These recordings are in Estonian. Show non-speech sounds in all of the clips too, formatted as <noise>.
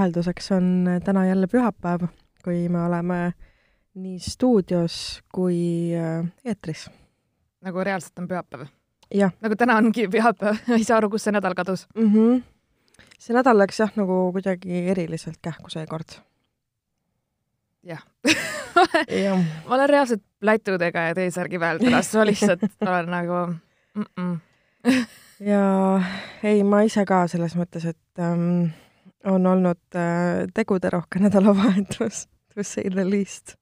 vahelduseks on täna jälle pühapäev, kui me oleme nii stuudios kui äh, eetris. nagu reaalselt on pühapäev? nagu täna ongi pühapäev <laughs> ei saa aru, kus see nädal kadus mm. -hmm. see nädal läks jah, nagu kuidagi eriliselt kähku seekord. jah <laughs> ma olen reaalselt plätudega ja T-särgi peal täna, ma lihtsalt olen nagu mm. -mm. ja ei, ma ise ka selles mõttes, et ähm, on olnud äh, teguderohke nädalavahetus, <laughs> to say the least.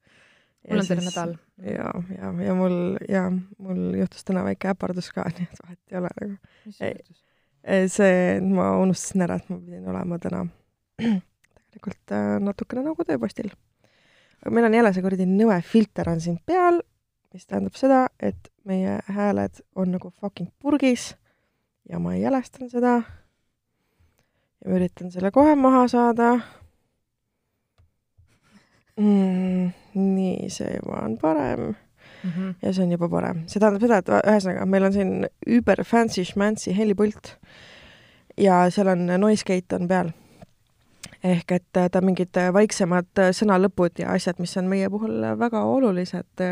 mul on terve nädal. ja, ja, ja mul ja mul juhtus täna väike äpardus ka, <laughs> nii et vahet ei ole nagu. mis juhtus? see, ma unustasin ära, et ma pidin olema täna <clears throat> tegelikult äh, natukene nagu tööpostil. aga meil on jälle see kuradi nõme filter on siin peal, mis tähendab seda, et meie hääled on nagu fucking purgis ja ma jälestan seda ja ma üritan selle kohe maha saada mm,. nii, see juba on parem mm. -hmm. ja see on juba parem. see tähendab seda, et ühesõnaga, meil on siin über fancy schmancy helipult ja seal on noise gate on peal. ehk et ta on mingid vaiksemad sõnalõpud ja asjad, mis on meie puhul väga olulised,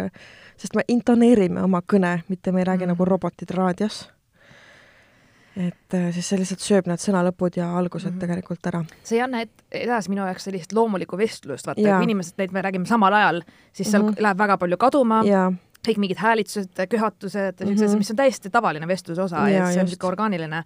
sest me intoneerime oma kõne, mitte me ei räägi mm -hmm. nagu robotid raadios et äh, siis see lihtsalt sööb need sõnalõpud ja algused mm -hmm. tegelikult ära. see ei anna edasi minu jaoks sellist loomulikku vestlust, vaata, kui inimesed, neid me räägime samal ajal, siis seal mm -hmm. läheb väga palju kaduma ja kõik mingid häälitused, köhatused mm, -hmm. mis on täiesti tavaline vestluse osa ja, ja see on niisugune orgaaniline.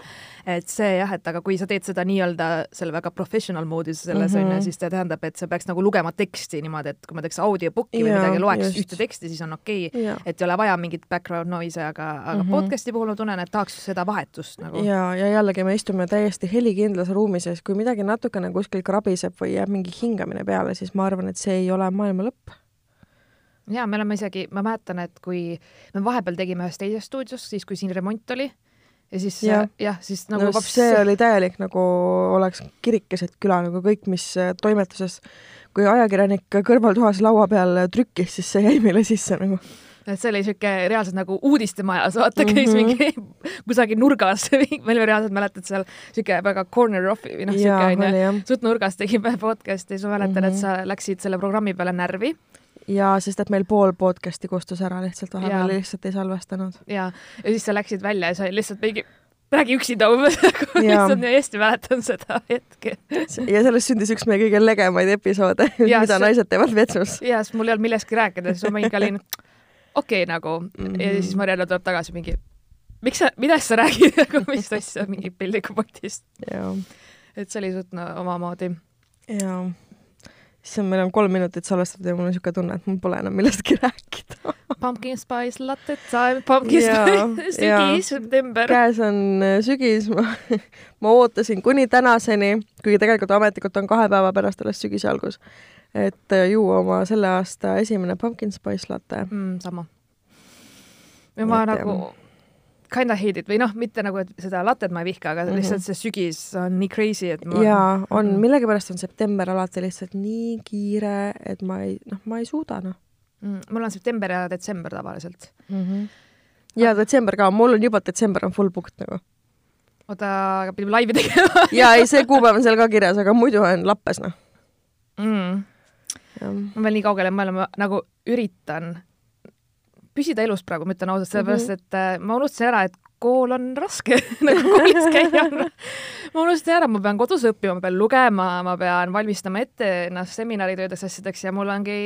et see jah, et aga kui sa teed seda nii-öelda selle väga professional mood'is selles onju mm -hmm., siis see tähendab, et sa peaks nagu lugema teksti niimoodi, et kui ma teeks audiobook'i või midagi, loeks just. ühte teksti, siis on okei okay,, et ei ole vaja mingit background noise'i, aga, aga mm -hmm. podcast'i puhul ma tunnen, et tahaks seda vahetust nagu. ja, ja jällegi me istume täiesti helikindlas ruumis ja siis, kui midagi natukene kuskil krabiseb või jääb mingi hingamine peale, siis ma arvan, et see ei ole maailma lõpp ja me oleme isegi, ma mäletan, et kui me vahepeal tegime ühes teises stuudios, siis kui siin remont oli ja siis jah ja,, siis nagu no, vaps... see oli täielik nagu oleks kirik keset küla nagu kõik, mis äh, toimetuses, kui ajakirjanik kõrvaltoas laua peal trükkis, siis see jäi meile sisse nagu. Et see oli siuke reaalselt nagu uudistemajas, vaata käis mm -hmm. mingi <laughs> kusagil nurgas <laughs> ma olin reaalselt mäletad seal siuke väga corner offi või noh, siuke onju, suht nurgas tegime podcast'i, siis ma mäletan mm, -hmm. et sa läksid selle programmi peale närvi ja sest, et meil pool podcast'i kustus ära lihtsalt vahepeal, lihtsalt ei salvestanud. ja, ja siis sa läksid välja ja sa lihtsalt mingi räägi üksinda umbes <laughs> nagu lihtsalt nii hästi mäletan seda hetke. ja sellest sündis üks meie kõige legemaid episoode, mida see... naised teevad vetsus. ja, sest mul ei olnud millestki rääkida, siis ma mingi olin okei okay, nagu mm -hmm. ja mhm. siis Marianne tuleb tagasi mingi, miks sa, millest sa räägid <laughs> nagu mis asja, mingi pildikupotist. et see oli suht no, omamoodi. jaa issand, meil on kolm minutit salvestatud ja mul on niisugune tunne, et mul pole enam millestki <laughs> rääkida Pumpkin spice latte time, pumpkin ja, spice, sügis, september. käes on äh, sügis, ma, <laughs> ma ootasin kuni tänaseni, kuigi tegelikult ametlikult on kahe päeva pärast alles sügise algus, et äh, juua oma selle aasta esimene pumpkin spice latte mm,. sama. ja ma et, nagu kinda hate it või noh, mitte nagu, et seda latet ma ei vihka, aga mm -hmm. lihtsalt see sügis on nii crazy, et ma jaa, on mm, millegipärast on september alati lihtsalt nii kiire, et ma ei, noh, ma ei suuda, noh mm,. mul on september ja detsember tavaliselt mm. -hmm. ja detsember ka, mul on juba detsember on full booked nagu. oota, aga pidime laivi tegema <laughs> jaa, ei see kuupäev on seal ka kirjas, aga muidu on lappes, noh mm.. ma veel nii kaugele, ma olen, nagu üritan püsida elus praegu, ma ütlen ausalt, sellepärast mhm. et äh, ma unustasin ära, et kool on raske <laughs> nagu koolis käia on ma unustasin ära, ma pean kodus õppima, ma pean lugema, ma pean valmistama ette ennast seminaritöödeks, asjadeks ja mul ongi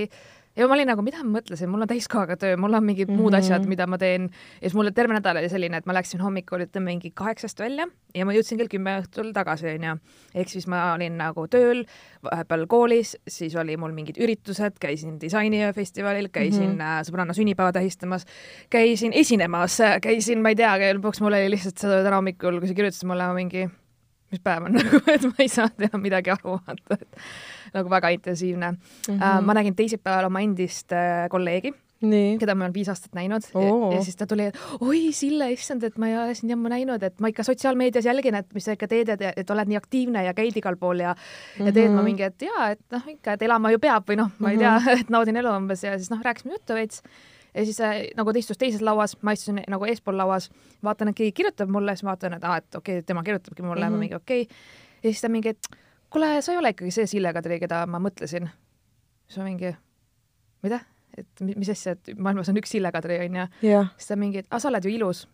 ja ma olin nagu, mida ma mõtlesin, mul on täiskohaga töö, mul on mingid mm -hmm. muud asjad, mhm. mida ma teen ja siis mul terve nädal oli selline, et ma läksin hommikul ütleme mingi kaheksast välja ja ma jõudsin kell kümme õhtul tagasi, onju. ehk siis ma olin nagu tööl, vahepeal koolis, siis oli mul mingid üritused, käisin disainifestivalil, käisin mm -hmm. sõbranna sünnipäeva tähistamas, käisin esinemas, käisin, ma ei tea, lõpuks mul oli lihtsalt seda täna hommikul, kui sa kirjutasid mulle mingi mis päev on <laughs> nagu, et ma ei saanud enam midagi aru, vaata, et nagu väga intensiivne mm. -hmm. Ma nägin teisipäeval oma endist uh, kolleegi, keda ma olen viis aastat näinud oh. ja, ja siis ta tuli, oi Sille, issand, et ma ei ole sind ammu näinud, et ma ikka sotsiaalmeedias jälgin, et mis sa ikka teed, et, et oled nii aktiivne ja käid igal pool ja mm -hmm. ja teed ma mhm. mingi, et jaa, et noh, ikka, et elama ju peab või noh, ma ei tea mm, <laughs> -hmm. et naudin elu umbes ja siis noh, rääkisime juttu veits ja siis äh, nagu ta istus teises lauas, ma istusin nagu eespool lauas, vaatan, et keegi kirjutab mulle, siis vaatan, et aa, et okei okay,, tema kirjutabki mulle mm, -hmm. mingi okei okay.. ja siis ta mingi, et kuule, sa ei ole ikkagi see Sille Kadri, keda ma mõtlesin. siis ma mingi, mida? et mis asja, et maailmas on üks Sille Kadri, onju. siis ta mingi, et aa, sa oled ju ilus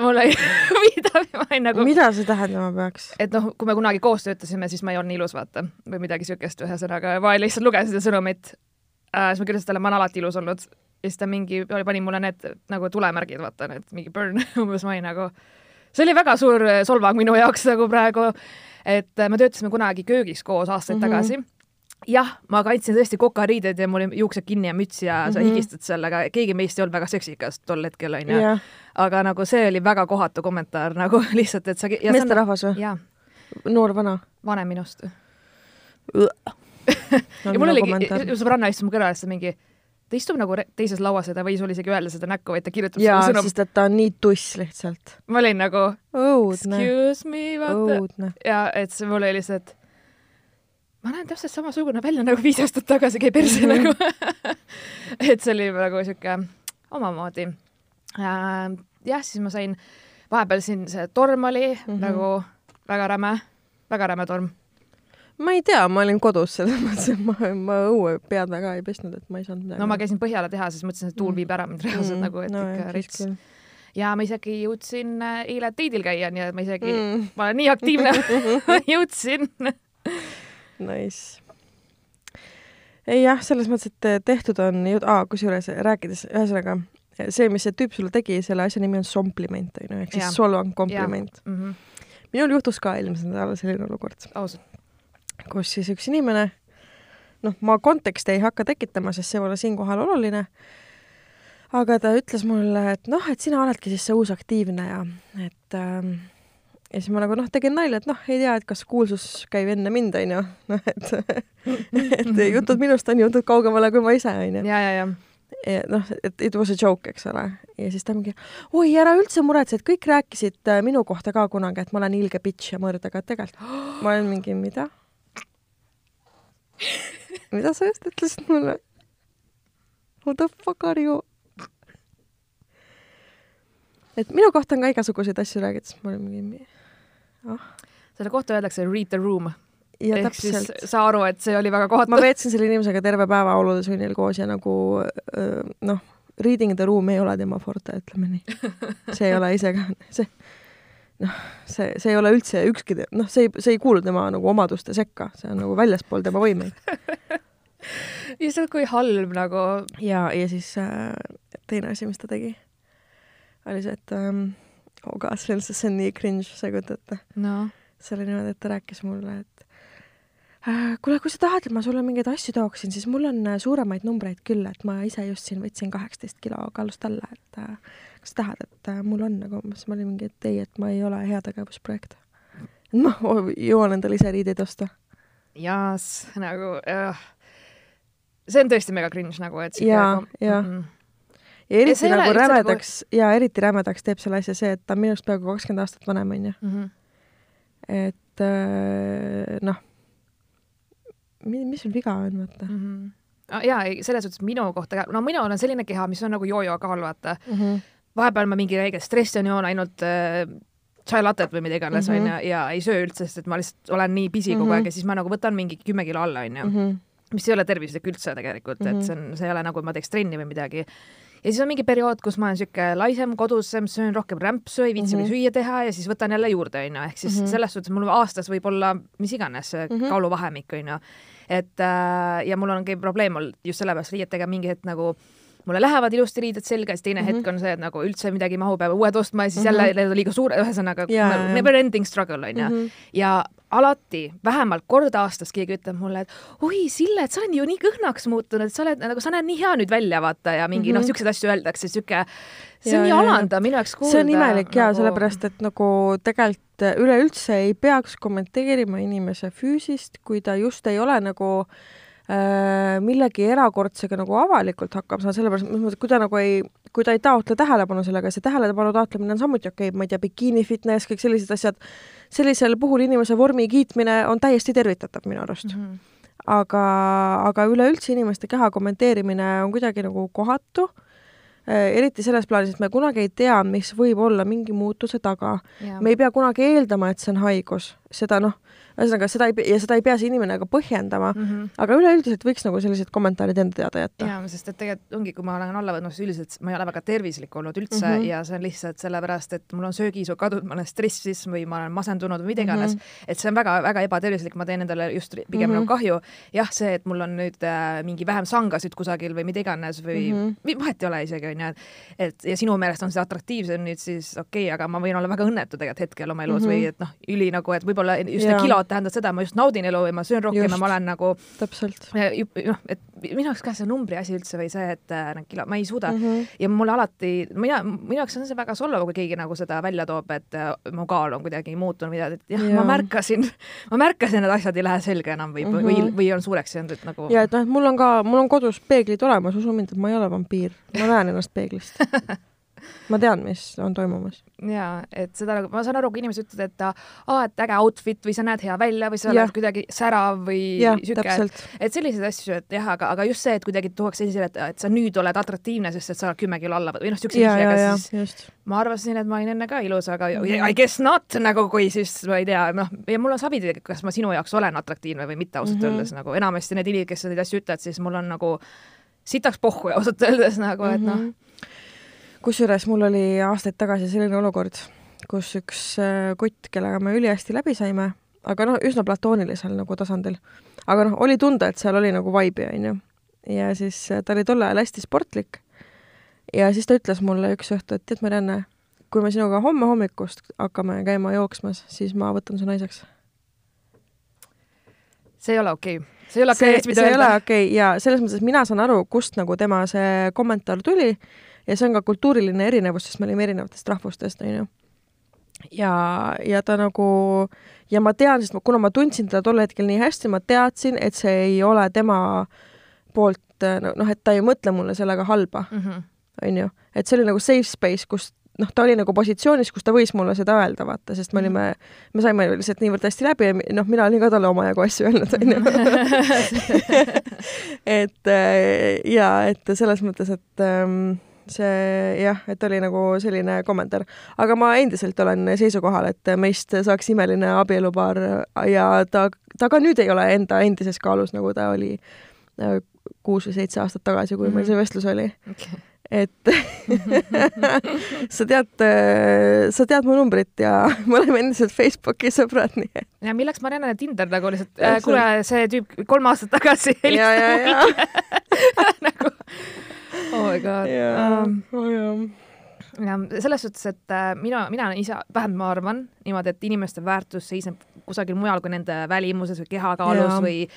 mul ei <laughs> mida, ma ei nagu. mida see tähendama peaks? et noh, kui me kunagi koos töötasime, siis ma ei olnud ilus, vaata, või midagi siukest, ühesõnaga, ma lihtsalt lugesin seda sõnumit äh,. siis ma kirjutasin talle, ma olen alati ilus olnud. ja siis ta mingi, pani mulle need nagu tulemärgid, vaata need mingi burn <laughs> umbes ma olin nagu. see oli väga suur solvang minu jaoks nagu praegu, et me töötasime kunagi köögis koos aastaid mm -hmm. tagasi jah, ma kandsin tõesti kokariided ja mul oli juuksed kinni ja müts ja sa mm -hmm. higistad sellega, keegi meist ei olnud väga seksikas tol hetkel onju yeah.. aga nagu see oli väga kohatu kommentaar <laughs> nagu lihtsalt, et sa. meesterahvas või? noor-vana? vanem minust <laughs> ja mul oligi, sõbranna istus mu kõrval siis mingi, ta istub nagu teises lauas ja ta võis isegi öelda seda näkku, vaid ta kirjutab jaa, sest et ta on nii tuss lihtsalt. ma olin nagu õudne. Excuse me, vaata. ja et see mul oli lihtsalt ma näen täpselt samasugune välja nagu viis aastat tagasi, käi perse mm -hmm. nagu <laughs> et see oli nagu sihuke omamoodi jah, siis ma sain, vahepeal siin see torm oli mm -hmm. nagu väga räme, väga räme torm. Ma ei tea, ma olin kodus selles mõttes, et ma, ma õue pead väga ei pesnud, et ma ei saanud midagi. no ma käisin Põhjala tehases, mõtlesin, et tuul mhm. viib ära mind reaalselt mm nagu, et no, ikka rits ja ma isegi jõudsin äh, eile teidil käia, nii et ma isegi mm., <laughs> ma olen nii aktiivne <laughs> <laughs> jõudsin Nice. ei jah, selles mõttes, et tehtud on ju, aa, kusjuures rääkides, ühesõnaga see, mis see tüüp sulle tegi, selle asja nimi on sompliment, on ju, ehk siis solvang, kompliment. Mm -hmm. minul juhtus ka eelmisel nädalal selline olukord. Kus siis üks inimene, noh, ma konteksti ei hakka tekitama, sest see pole siinkohal oluline, aga ta ütles mulle, et noh, et sina oledki siis see uus aktiivne ja et äh, ja siis ma nagu noh, tegin nalja, et noh, ei tea, et kas kuulsus käib enne mind, onju. <laughs> noh, et, <laughs> et jutud minust on jõudnud kaugemale kui ma ise, onju. ja, ja, ja ja noh, et it was a joke, eks ole. ja siis ta mingi, oi, ära üldse muretse, et kõik rääkisid äh, minu kohta ka kunagi, et ma olen ilge bitch ja mõrd, aga tegelikult <gasps> ma olen mingi, mida? Mida sa just ütlesid mulle? What the fuck are you? et minu kohta on ka igasuguseid asju räägitud, siis ma olin mingi oh.. selle kohta öeldakse read the room. ja Ehk täpselt. saa aru, et see oli väga kohatu. ma veetsin selle inimesega terve päeva olude sunnil koos ja nagu noh, reading the room ei ole tema forte, ütleme nii. <laughs> see ei ole ise ka, see noh, see, see ei ole üldse ükski, noh, see ei, see ei kuulu tema nagu omaduste sekka, see on nagu väljaspool tema võimeid. <laughs> Issand, kui halb nagu. ja, ja siis äh, teine asi, mis ta tegi, oli see, et ähm, oh god, see on, see on nii cringe, sa ei kujuta ette. No.. see oli niimoodi, et ta rääkis mulle, et äh, kuule, kui sa tahad, et ma sulle mingeid asju tooksin, siis mul on äh, suuremaid numbreid küll, et ma ise just siin võtsin kaheksateist kilo kaalust alla, et äh, kas tahad, et äh, mul on nagu, siis ma olin mingi, et ei, et ma ei ole heategevusprojekt. ma <laughs> jõuan endale ise riideid osta. jaas, nagu äh, see on tõesti mega cringe nagu, et jaa, jaa mm -mm ja eriti ja nagu rämedaks nagu... ja eriti rämedaks teeb selle asja see, et ta on minust peaaegu kakskümmend aastat vanem, onju. Mhm. et äh, noh, mis sul viga on, vaata mm. -hmm. Ah, ja ei, selles suhtes minu kohta no mina olen selline keha, mis on nagu jojo kaal, vaata mm. -hmm. Vahepeal ma mingi räige stressi on, joon ainult äh, chai lattet või mida iganes onju mm -hmm. ja ei söö üldse, sest et ma lihtsalt olen nii pisi kogu mm -hmm. aeg ja siis ma nagu võtan mingi kümme kilo alla onju mm. -hmm mis ei ole tervislik üldse tegelikult mm, -hmm. et mhm. see on, see ei ole nagu, et ma teeks trenni või midagi ja siis on mingi periood, kus ma olen sihuke laisem, kodusem, söön rohkem rämpsu, ei viitsi mm -hmm. süüa teha ja siis võtan jälle juurde, onju, ehk siis mm -hmm. selles suhtes mul aastas võib olla mis iganes mm -hmm. kaaluvahemik, onju. et äh, ja mul ongi probleem olnud just sellepärast riietega mingi hetk nagu mulle lähevad ilusti riided selga, siis teine mm -hmm. hetk on see, et nagu üldse midagi ei mahu, peab uued ostma ja siis mm -hmm. jälle need on liiga suure, ühesõnaga yeah, never ending struggle onju mm. -hmm. ja alati vähemalt kord aastas keegi ütleb mulle, et oi, Sille, et sa oled ju nii kõhnaks muutunud, et sa oled nagu, sa näed nii hea nüüd välja, vaata ja mingi mm -hmm. noh, mhm. siukseid asju öeldakse, siuke, see on ja, nii alandav minu jaoks kuulda. see on imelik nagu... ja sellepärast, et nagu tegelikult üleüldse ei peaks kommenteerima inimese füüsist, kui ta just ei ole nagu äh, millegi erakordsega nagu avalikult hakkama saada, sellepärast, selles mõttes, kui ta nagu ei, kui ta ei taotle tähelepanu sellega, see tähelepanu taotlemine on samuti okei okay,, ma ei tea, bikiini fitness, kõik sellised asjad sellisel puhul inimese vormi kiitmine on täiesti tervitatav minu arust mm. -hmm. aga, aga üleüldse inimeste keha kommenteerimine on kuidagi nagu kohatu eh, eriti selles plaanis, et me kunagi ei tea, mis võib olla mingi muutuse taga. me ei pea kunagi eeldama, et see on haigus, seda noh, ühesõnaga seda ei, ja seda ei pea see inimene ka põhjendama mm, -hmm. aga üleüldiselt võiks nagu sellised kommentaarid enda teada jätta. jaa, sest et tegelikult ongi, kui ma olen alla võtnud, siis üldiselt ma ei ole väga tervislik olnud üldse mm -hmm. ja see on lihtsalt sellepärast, et mul on söögiisu kadunud, ma olen stressis või ma olen masendunud või mida iganes mm, -hmm. et see on väga-väga ebatervislik, ma teen endale just pigem mm -hmm. nagu kahju. jah, see, et mul on nüüd äh, mingi vähem sangasid kusagil või mida iganes või mm -hmm. vahet ei ole isegi, onju, et et ja sinu meelest on see atraktiivsem nüüd siis okei okay,, aga ma võin olla väga õnnetu tegelikult hetkel oma elus mm -hmm. või et noh, üli nagu, et võib-olla just need kilod tähendavad seda, ma just naudin elu või ma söön rohkem just. ja ma olen nagu täpselt. noh, et minu jaoks ka see numbri asi üldse või see, et äh, need kilo, ma ei suuda mm -hmm. ja mulle alati, mina, minu jaoks on see väga solvav, kui keegi nagu seda välja toob, et äh, mu kaal on kuidagi muutunud, mida, et jah ja., ma märkasin, <laughs> ma märkasin, et asjad ei lähe selga enam või mm, -hmm. või, või on suureks jäänud, et nagu. ja et noh, et mul on ka, mul on kodus peeglid olemas, usu mind, et ma ei ole vampiir, ma näen ennast peeglist <laughs> ma tean, mis on toimumas. ja et seda nagu, ma saan aru, kui inimesed ütlevad, et aa, et äge outfit või sa näed hea välja või sa oled kuidagi särav või sihuke, et selliseid asju, et jah, aga, aga just see, et kuidagi tuuakse esile, et, et sa nüüd oled atraktiivne, sest et sa oled kümme kilo alla või noh, siukseid asju, aga siis just. ma arvasin, et ma olin enne ka ilus, aga I guess not nagu kui siis ma ei tea, noh, ja mul on savi, kas ma sinu jaoks olen atraktiivne või mitte ausalt mm -hmm. öeldes nagu enamasti need inimesed, kes neid asju ütlevad, siis mul on nagu sitaks pohhu ausalt öeldes nagu, et noh mm -hmm kusjuures mul oli aastaid tagasi selline olukord, kus üks äh, kutt, kellega me ülihästi läbi saime, aga noh, üsna platoonilisel nagu tasandil, aga noh, oli tunda, et seal oli nagu vaibi, onju. ja siis äh, ta oli tol ajal hästi sportlik. ja siis ta ütles mulle üks õhtu, et tead, Marianne, kui me sinuga homme hommikust hakkame käima jooksmas, siis ma võtan su naiseks. see ei ole okei okay see ei ole okei okay,. see ei ole okei okay. ja selles mõttes mina saan aru, kust nagu tema see kommentaar tuli ja see on ka kultuuriline erinevus, sest me olime erinevatest rahvustest, onju. ja, ja ta nagu, ja ma tean, sest ma, kuna ma tundsin teda tol hetkel nii hästi, ma teadsin, et see ei ole tema poolt noh, et ta ei mõtle mulle sellega halba, mhm. onju. et see oli nagu safe space, kus noh, ta oli nagu positsioonis, kus ta võis mulle seda öelda, vaata, sest me olime, me saime lihtsalt niivõrd hästi läbi ja noh, mina olin ka talle omajagu asju öelnud, onju. <laughs> <laughs> et äh, ja et selles mõttes, et ähm, see jah, et oli nagu selline kommentaar. aga ma endiselt olen seisukohal, et meist saaks imeline abielupaar ja ta, ta ka nüüd ei ole enda endises kaalus, nagu ta oli äh, kuus või seitse aastat tagasi, kui mm -hmm. meil see vestlus oli okay. et <laughs> sa tead, sa tead mu numbrit ja <laughs> me oleme endiselt Facebooki sõbrad, nii et. ja milleks Mariannele Tinder nagu lihtsalt äh,, kuule, see tüüp kolm aastat tagasi helistas mulle <laughs> nagu oh my god yeah. um,. Oh, yeah ja selles suhtes, et äh, mina, mina olen ise, vähemalt ma arvan niimoodi, et inimeste väärtus seisneb kusagil mujal kui nende välimuses või kehakaalus yeah. või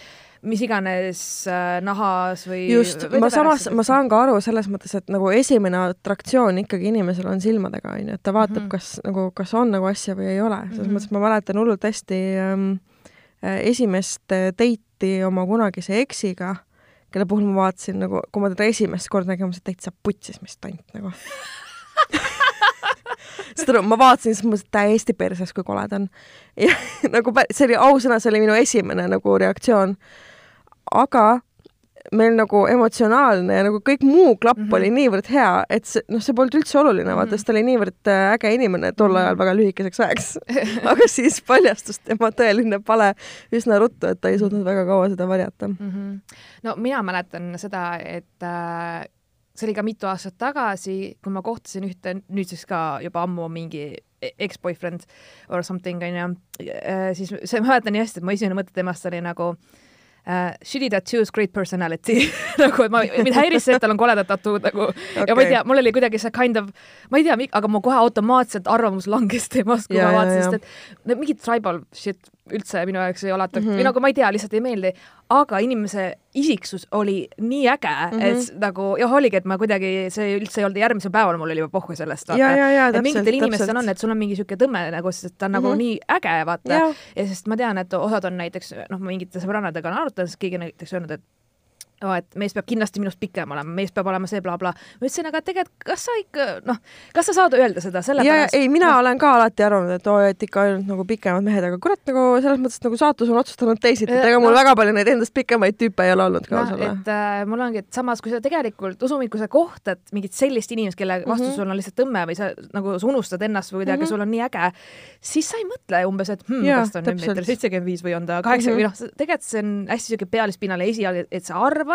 mis iganes äh, nahas või just, ma samas, ma saan ka aru selles mõttes, et nagu esimene atraktsioon ikkagi inimesel on silmadega, on ju, et ta vaatab mm, -hmm. kas nagu, kas on nagu asja või ei ole, selles mm -hmm. mõttes ma mäletan hullult hästi ähm, äh, esimest date'i oma kunagise eksiga kelle puhul ma vaatasin nagu, kui ma teda esimest korda nägin, ma mõtlesin, et täitsa putsis, mis tant nagu saad aru, ma vaatasin, siis mõtlesin, et täiesti perses, kui kole ta on. ja <laughs> nagu see oli ausõna, see oli minu esimene nagu reaktsioon. aga meil nagu emotsionaalne ja nagu kõik muu klapp mm -hmm. oli niivõrd hea, et see, noh, see polnud üldse oluline mm, -hmm. vaata, sest ta oli niivõrd äh, äge inimene tol mhm. ajal väga lühikeseks ajaks <laughs> aga siis paljastus tema tõeline pale üsna ruttu, et ta ei suutnud väga kaua seda varjata mm. -hmm. no mina mäletan seda, et äh, see oli ka mitu aastat tagasi, kui ma kohtasin ühte nüüdseks ka juba ammu mingi e-, ex-boyfriend or something onju, äh, siis see, ma mäletan nii hästi, et mu esimene mõte temast oli nagu äh, uh, shitty tattoos, great personality. <laughs> Nagu, et ma, mind häiris see, et tal on koledad tattoo'd nagu. Okay. ja ma ei tea, mul oli kuidagi see kind of, ma ei tea, aga mu kohe automaatselt arvamus langes temast, kui ja, ma vaatasin, sest et mingid tribal shit üldse minu jaoks ei ole atraktiivne mm -hmm. või nagu ma ei tea, lihtsalt ei meeldi, aga inimese isiksus oli nii äge mm, -hmm. et nagu jah, oligi, et ma kuidagi, see üldse ei olnud, järgmisel päeval mul oli juba pohhu sellest. mingitel inimestel on, et sul on mingi sihuke tõmme nagu, sest ta on mm -hmm. nagu mhm. nii äge, vaata. ja sest ma tean, et osad on näiteks, noh, mingite sõbrannadega on arutanud, siis keegi näiteks öelnud, et oh, et mees peab kindlasti minust pikem olema, mees peab olema see blablabla bla. ma ütlesin, aga tegelikult, kas sa ikka noh, kas sa saad öelda seda sellepärast? ei, mina no. olen ka alati arvanud, et oo, et ikka ainult nagu pikemad mehed, aga kurat, nagu selles mõttes, nagu saatus on otsustanud teisiti, et ega mul no. väga palju neid endast pikemaid tüüpe ei ole olnud ka no,. et äh, mul ongi, et samas, kui sa tegelikult, usu mind, kui sa kohtad mingit sellist inimest, kelle vastu mm -hmm. sul on lihtsalt tõmme või sa nagu sa unustad ennast või kuidagi mm -hmm. sul on nii äge, siis sa ei mõtle umbes, et hmm, kas ta on nüüd meeter seitsekümmend viis või on ta kaheksakümmend mm -hmm. või noh, tegelikult see on hästi siuke pealispinnale esialgu, et sa arvad,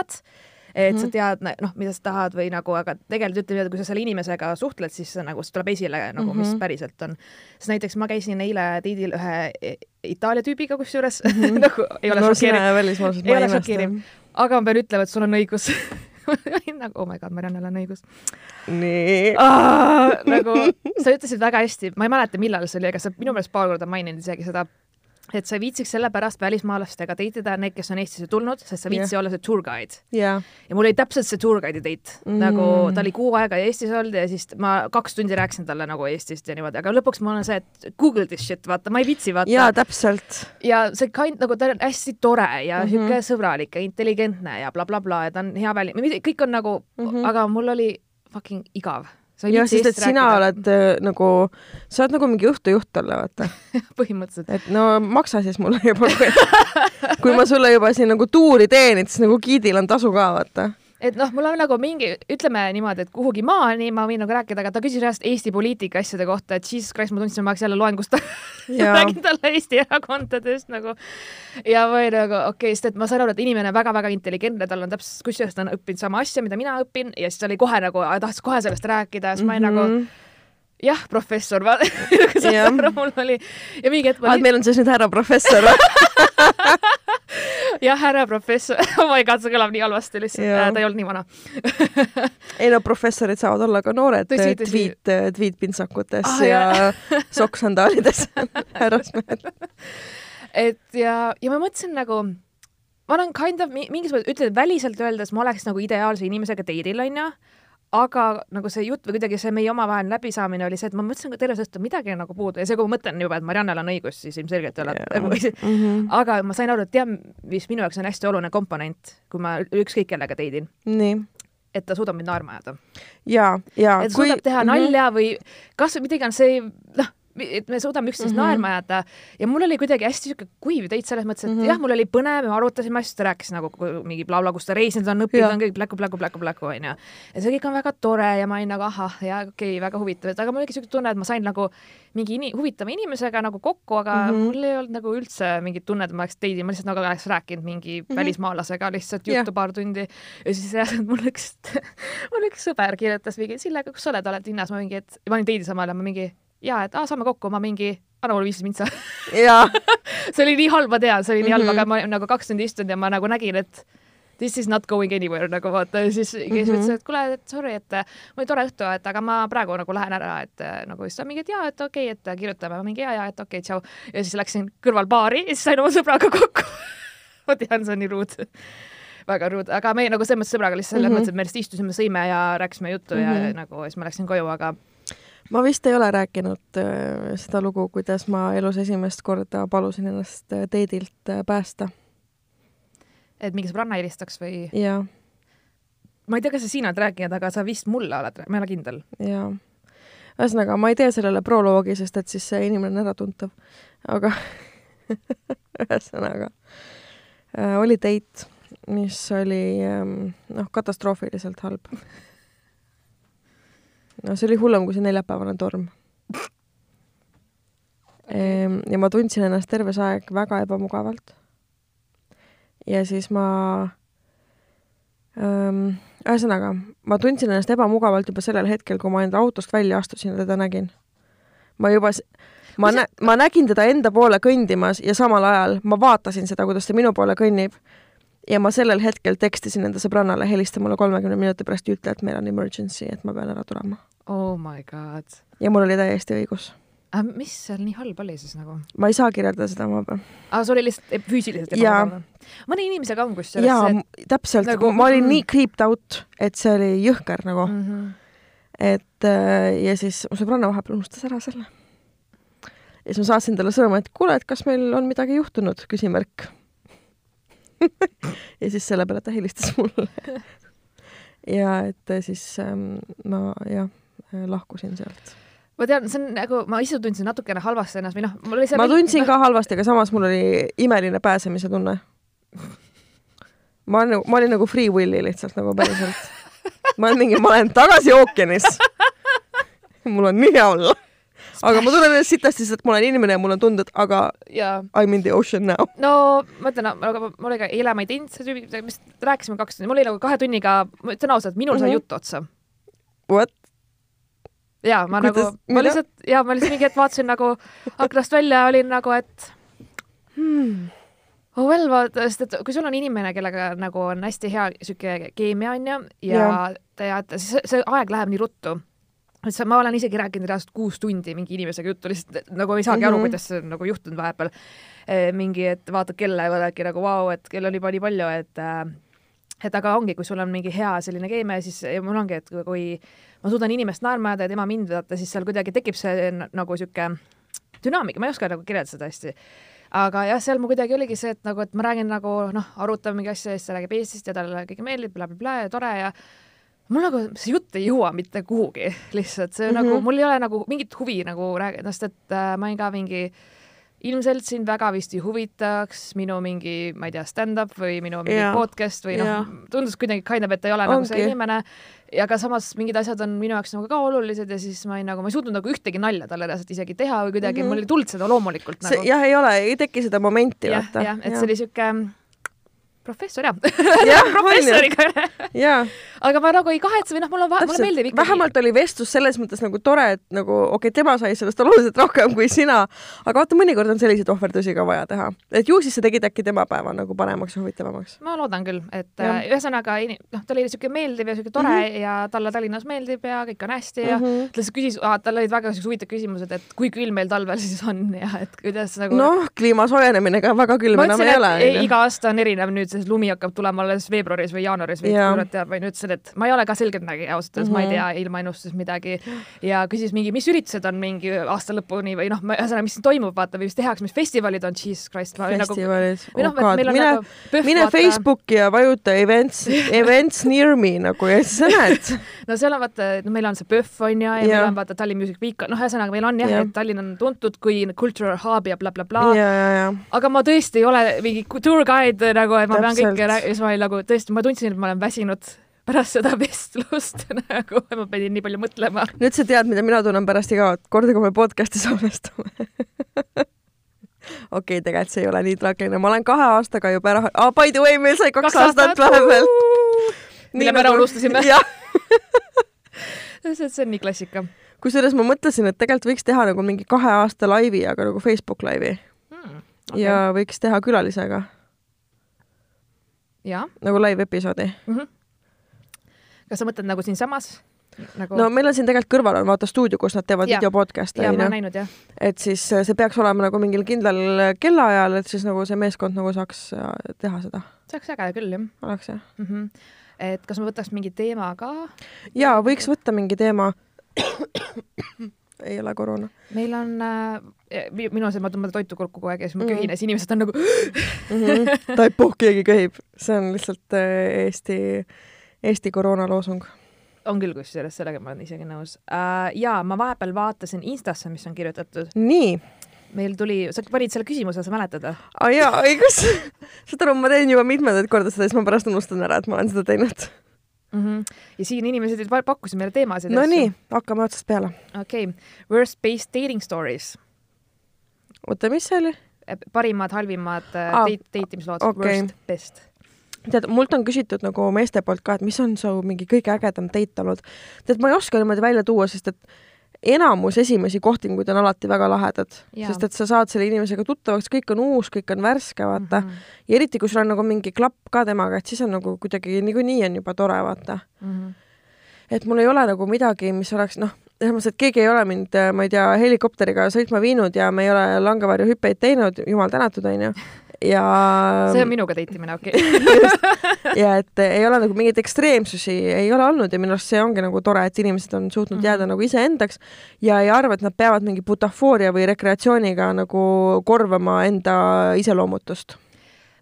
et mm -hmm. sa mhm. tead, noh, mida sa tahad või nagu, aga tegelikult ütleme kui sa selle inimesega suhtled, siis nagu see tuleb esile nagu mm, -hmm. mis mhm. päriselt on. sest näiteks ma käisin eile teidil ühe e-, Itaalia tüübiga, kusjuures <laughs> mm -hmm. nagu ei ole no, šokeeriv, ei ole šokeeriv, aga ma pean ütlema, et sul on õigus <laughs> nagu oh my god, Mariannel on õigus. nii nagu sa ütlesid väga hästi, ma ei mäleta, millal see oli, aga sa minu meelest paar korda maininud isegi seda et sa ei viitsiks sellepärast välismaalastega teitida need, kes on Eestisse tulnud, sest sa viitsi yeah. olla see tour guide yeah.. ja mul oli täpselt see tour guide'i date mm., nagu ta oli kuu aega Eestis olnud ja siis ma kaks tundi rääkisin talle nagu Eestist ja niimoodi, aga lõpuks mul on see, et google this shit, vaata, ma ei viitsi vaata. jaa, täpselt. ja see kind nagu ta on hästi tore ja mm -hmm. sõbralik ja intelligentne ja blablabla bla, bla, ja ta on hea väli-, kõik on nagu mm, -hmm. aga mul oli fucking igav jah, sest et sina oled äh, nagu, sa oled nagu mingi õhtujuht talle, vaata. <laughs> Põhimõtteliselt. et no maksa siis mulle juba <laughs> kui ma sulle juba siin nagu tuuri teen, et siis nagu giidil on tasu ka, vaata et noh, mul on nagu mingi, ütleme niimoodi, et kuhugi maani ma võin nagu rääkida, aga ta küsis ühest Eesti poliitika asjade kohta, et jesus christ, ma tundsin, ma hakkasin jälle loengust <laughs> räägin talle Eesti erakondadest nagu. ja olin nagu okei okay,, sest et ma sain aru, et inimene väga-väga intelligentne, tal on täpselt, kusjuures ta on õppinud sama asja, mida mina õpin ja siis oli kohe nagu, tahtis kohe sellest rääkida ja siis ma olin mm -hmm. nagu mhm jah, professor, vaata <laughs> saad aru, mul oli ja mingi hetk ma. meil on siis nüüd härra professor või <laughs> <laughs> jah, härra professor <laughs> oh my god, see kõlab nii halvasti lihtsalt, äh, ta ei olnud nii vana. <laughs> Ei no professorid saavad olla ka noored tweet, tweetpintsakutes ja, ja sokksandaalides härrasmehed. Et ja, ja ma mõtlesin nagu ma olen kind of mingis mõttes, ütled väliselt öeldes, ma oleks nagu ideaalse inimesega teidil, onju aga nagu see jutt või kuidagi see meie omavaheline läbisaamine oli see, et ma mõtlesin ka terve õhtu, midagi on nagu puudu ja see, kui ma mõtlen juba, et Mariannel on õigus, siis ilmselgelt ei ole yeah.. mm -hmm. aga ma sain aru, et tead, mis minu jaoks on hästi oluline komponent, kui ma ükskõik kellega teidin. et ta suudab mind naerma ajada. ja, ja. et suudab kui... teha nalja mm -hmm. või kas midagi on see, noh et me suudame üksteist mm -hmm. naerma ajada ja mul oli kuidagi hästi sihuke kuiv teit selles mõttes, et mm -hmm. jah, mul oli põnev, me arutasime asju, ta rääkis nagu mingi blablabla, kus ta reisinud on, õppinud on kõik pläku, pläku, pläku, pläku onju. ja see kõik on väga tore ja ma olin nagu ahah, ja okei okay,, väga huvitav, et aga mul oli siuke tunne, et ma sain nagu mingi ini, huvitava inimesega nagu kokku, aga mm -hmm. mul ei olnud nagu üldse mingit tunnet, et ma oleks teidi, ma lihtsalt nagu oleks rääkinud mingi mm -hmm. välismaalasega lihtsalt juttu yeah. paar tundi ja siis jah, <laughs> mul üks mul üks sõber kirjutas mingi, Sille, kus sa oled, oled linnas, ma mingi, et ma olin teidi samal ajal, ma mingi ja et aa, saame kokku, ma mingi, anna mulle viisteist mintsa <laughs> see oli nii halb, ma tean, see oli nii halb mm, -hmm. aga ma nagu kaks tundi istunud ja ma nagu nägin, et this is not going anywhere nagu vaata ja siis mm -hmm. ütles, et kuule, et sorry, et mul oli tore õhtu, et aga ma praegu nagu lähen ära, et nagu siis ta mingi, et jaa, et okei okay,, et kirjutame, mingi jaa, jaa, et okei okay,, tšau. ja siis läksin kõrval baari ja siis sain oma sõbraga kokku <laughs> ma tean, see on nii ruud väga ruud, aga me nagu selles mõttes sõbraga lihtsalt selles mm -hmm. mõttes, et me lihtsalt istusime, sõime ja rääkisime juttu mm -hmm. ja mhm. nagu siis ma läksin koju, aga ma vist ei ole rääkinud äh, seda lugu, kuidas ma elus esimest korda palusin ennast äh, teedilt äh, päästa. et mingi sõbranna helistaks või? jaa. ma ei tea, kas sa siin oled rääkinud, aga sa vist mulle oled, ma ei ole kindel. jaa. ühesõnaga, ma ei tee sellele proloogi, sest et siis see inimene on äratuntav. aga <laughs> ühesõnaga äh, oli date, mis oli ähm, noh, katastroofiliselt halb <laughs> no see oli hullem kui see neljapäevane torm ja ma tundsin ennast terve see aeg väga ebamugavalt. ja siis ma ähm,, ühesõnaga, ma tundsin ennast ebamugavalt juba sellel hetkel, kui ma enda autost välja astusin ja teda nägin. ma juba, ma nä-, ma nägin teda enda poole kõndimas ja samal ajal ma vaatasin seda, kuidas ta minu poole kõnnib ja ma sellel hetkel tekstisin enda sõbrannale, helista mulle kolmekümne minuti pärast ja ütle, et meil on emergency, et ma pean ära tulema. Oh my god. ja mul oli täiesti õigus. aga mis seal nii halb oli siis nagu? ma ei saa kirjeldada seda, ma pean. aga sul oli lihtsalt e-, füüsiliselt ebamugav? mõne inimesega on kusjuures. jaa et..., täpselt nagu..., ma olin nii creeped out, et see oli jõhker nagu mm. -hmm. et äh, ja siis mu sõbranna vahepeal unustas ära selle. ja siis ma saatsin talle sõnumi, et kuule, et kas meil on midagi juhtunud, küsimärk <laughs> ja siis selle peale ta helistas mulle <laughs> ja et äh, siis ähm, ma jah, lahkusin sealt ma tean, see on nagu, ma ise tundsin natukene halvasti ennast või noh, mul oli see ma tundsin ka halvasti, aga samas mul oli imeline pääsemise tunne. ma olen nagu, ma olin nagu free will'i lihtsalt nagu päriselt. ma olen mingi, ma olen tagasi ookeanis. mul on nii hea olla. aga ma tunnen ennast sitasti, sest ma olen inimene ja mul on tunded, aga ja. I m in the ocean now. no ma ütlen, aga mul oli ka eile ma ei teinud, see tüübi, mis rääkisime kaks tundi, mul oli nagu kahe tunniga, ma ütlen ausalt, minul sai mm -hmm. jutt otsa. What? Ja ma Kuidas, nagu, ma lihtsalt ja ma lihtsalt mingi hetk vaatasin nagu aknast välja, olin nagu, et hmm. oh well, vaata, sest et kui sul on inimene, kellega nagu on hästi hea sihuke keemia onju ja, ja te teate, siis see aeg läheb nii ruttu et sa, ma olen isegi rääkinud reaalselt kuus tundi mingi inimesega juttu, lihtsalt nagu ei saagi mm -hmm. aru, mhm. kuidas see on nagu juhtunud vahepeal e,. mingi, et vaatad kella ja oledki nagu vau wow,, et kell on juba nii palju, et äh, et aga ongi, kui sul on mingi hea selline keemia, siis mul ongi, et kui ma suudan inimest naerma ajada ja tema mind vaata, siis seal kuidagi tekib see nagu sihuke dünaamika, ma ei oska nagu kirjeldada seda hästi. aga jah, seal mul kuidagi oligi see, et nagu, et ma räägin nagu noh, arutame mingi asja ja siis ta räägib Eestist ja talle kõige meeldib bla,, blablabla ja tore ja mul nagu see jutt ei jõua mitte kuhugi, lihtsalt see mm -hmm. nagu, mul ei ole nagu mingit huvi nagu rääkida, sest et äh, ma olin ka mingi äh, ilmselt sind väga vist ei huvitaks minu mingi, ma ei tea, stand-up või minu mingi yeah. podcast või noh tundus kuidagi kind of, et ei ole Ongi. nagu see inimene. ja ka samas mingid asjad on minu jaoks nagu ka olulised ja siis ma ei nagu, ma ei suutnud nagu ühtegi nalja talle reaalselt isegi teha või kuidagi mm, -hmm. mul ei tulnud seda loomulikult nagu. jah, ei ole, ei teki seda momenti, vaata. jah, et ja. see oli siuke professor jah ja, <laughs> professoriga aga ma nagu ei kahetse või noh, mulle, mulle meeldib ikkagi. vähemalt oli vestlus selles mõttes nagu tore, et nagu okei okay,, tema sai sellest oluliselt rohkem kui sina, aga vaata, mõnikord on selliseid ohverdusi ka vaja teha. et ju siis sa tegid äkki tema päeva nagu paremaks ja huvitavamaks. ma loodan küll, et ja. Äh, ühesõnaga noh, ta oli niisugune meeldiv ja niisugune tore mm -hmm. ja talle Tallinnas meeldib ja kõik on hästi ja mm -hmm. ta lihtsalt küsis, tal olid väga niisugused huvitavad küsimused, et kui külm meil talvel siis on ja et kuidas nagu noh, kliima soojenemine ka väga külm enam ei ole. iga aasta on erinev nüüd, sest lumi hakkab tulema alles veebruaris või jaanuaris või kurat teab, või nüüd ütlesin, et ma ei ole ka selgeltnägija ausalt öeldes mm, -hmm. ma ei mhm. tea ilmaennustusest midagi ja küsis mingi, mis üritused on mingi aasta lõpuni või noh, ühesõnaga, mis siin toimub, vaata, või mis tehakse, mis festivalid on, jesus christ. Nagu- festivalid nagu,, oh god, mine nagu, mine vaata... Facebooki ja vajuta events, <laughs> events near me nagu ja siis sa näed <laughs> no seal on vaata, no meil on see PÖFF on ju ja, ja meil on vaata Tallinn Music Week, noh, ühesõnaga meil on jah ja., et Tallinn on tuntud kui cultural hub ja blablabla bla, bla. Bla. aga ma tõesti ei ole mingi tour guide nagu, et ma Täpselt. pean kõike, siis ma olin nagu tõesti, ma tundsin, et ma olen väsinud pärast seda <laughs> vestlust <laughs> nagu ma pidin nii palju mõtlema. nüüd sa tead, mida mina tunnen pärast iga korda, kui me podcast'i salvestame <laughs> okei okay,, tegelikult see ei ole nii traagiline, ma olen kahe aastaga juba ära ah,, by the way, meil sai kaks, kaks aastat vahepeal. mille me ära nagu- unustasime see on nii klassika. kusjuures ma mõtlesin, et tegelikult võiks teha nagu mingi kahe aasta laivi, aga nagu Facebook laivi hmm,. Okay. ja võiks teha külalisega. Nagu live episoodi mm. -hmm kas sa mõtled nagu siinsamas? Nagu... no meil on siin tegelikult kõrval on vaata stuudio, kus nad teevad videopodcast'e onju. et siis äh, see peaks olema nagu mingil kindlal kellaajal, et siis nagu see meeskond nagu saaks äh, teha seda. see oleks äge küll jah. oleks jah mm. -hmm. et kas ma võtaks mingi teema ka? jaa, võiks võtta mingi teema ei ole koroona. meil on äh,, minu arust ma tõmban toitu kurku kogu aeg ja siis ma mm. köhin ja siis inimesed on nagu <laughs> mm. -hmm. taipuh, keegi köhib, see on lihtsalt äh, Eesti äh, Eesti koroonaloosung. on küll, kusjuures sellega ma olen isegi nõus uh,. ja ma vahepeal vaatasin Instasse, mis on kirjutatud. nii meil tuli, sa panid selle küsimuse, sa mäletad või? aa jaa, õigus. <laughs> saad aru, ma teen juba mitmendat korda seda, siis ma pärast unustan ära, et ma olen seda teinud mm. -hmm. ja siin inimesed pakkusid meile teemasid. no nii, hakkame otsast peale. okei okay., worst based dating stories. oota, mis see oli? parimad, halvimad ah, date imislood okay., worst, best tead, mult on küsitud nagu meeste poolt ka, et mis on su mingi kõige ägedam date olnud. tead, ma ei oska niimoodi välja tuua, sest et enamus esimesi kohtinguid on alati väga lahedad, sest et sa saad selle inimesega tuttavaks, kõik on uus, kõik on värske, vaata mm. -hmm. ja eriti, kui sul on nagu mingi klapp ka temaga, et siis on nagu kuidagi niikuinii on juba tore, vaata mm. -hmm. et mul ei ole nagu midagi, mis oleks noh, selles mõttes, et keegi ei ole mind, ma ei tea, helikopteriga sõitma viinud ja me ei ole langevarjuhüppeid teinud, jumal tänatud, onju ja see on minuga date imine, okei okay. ja et ei ole nagu mingeid ekstreemsusi ei ole olnud ja minu arust see ongi nagu tore, et inimesed on suutnud mm -hmm. jääda nagu iseendaks ja ei arva, et nad peavad mingi butafooria või rekreatsiooniga nagu korvama enda iseloomutust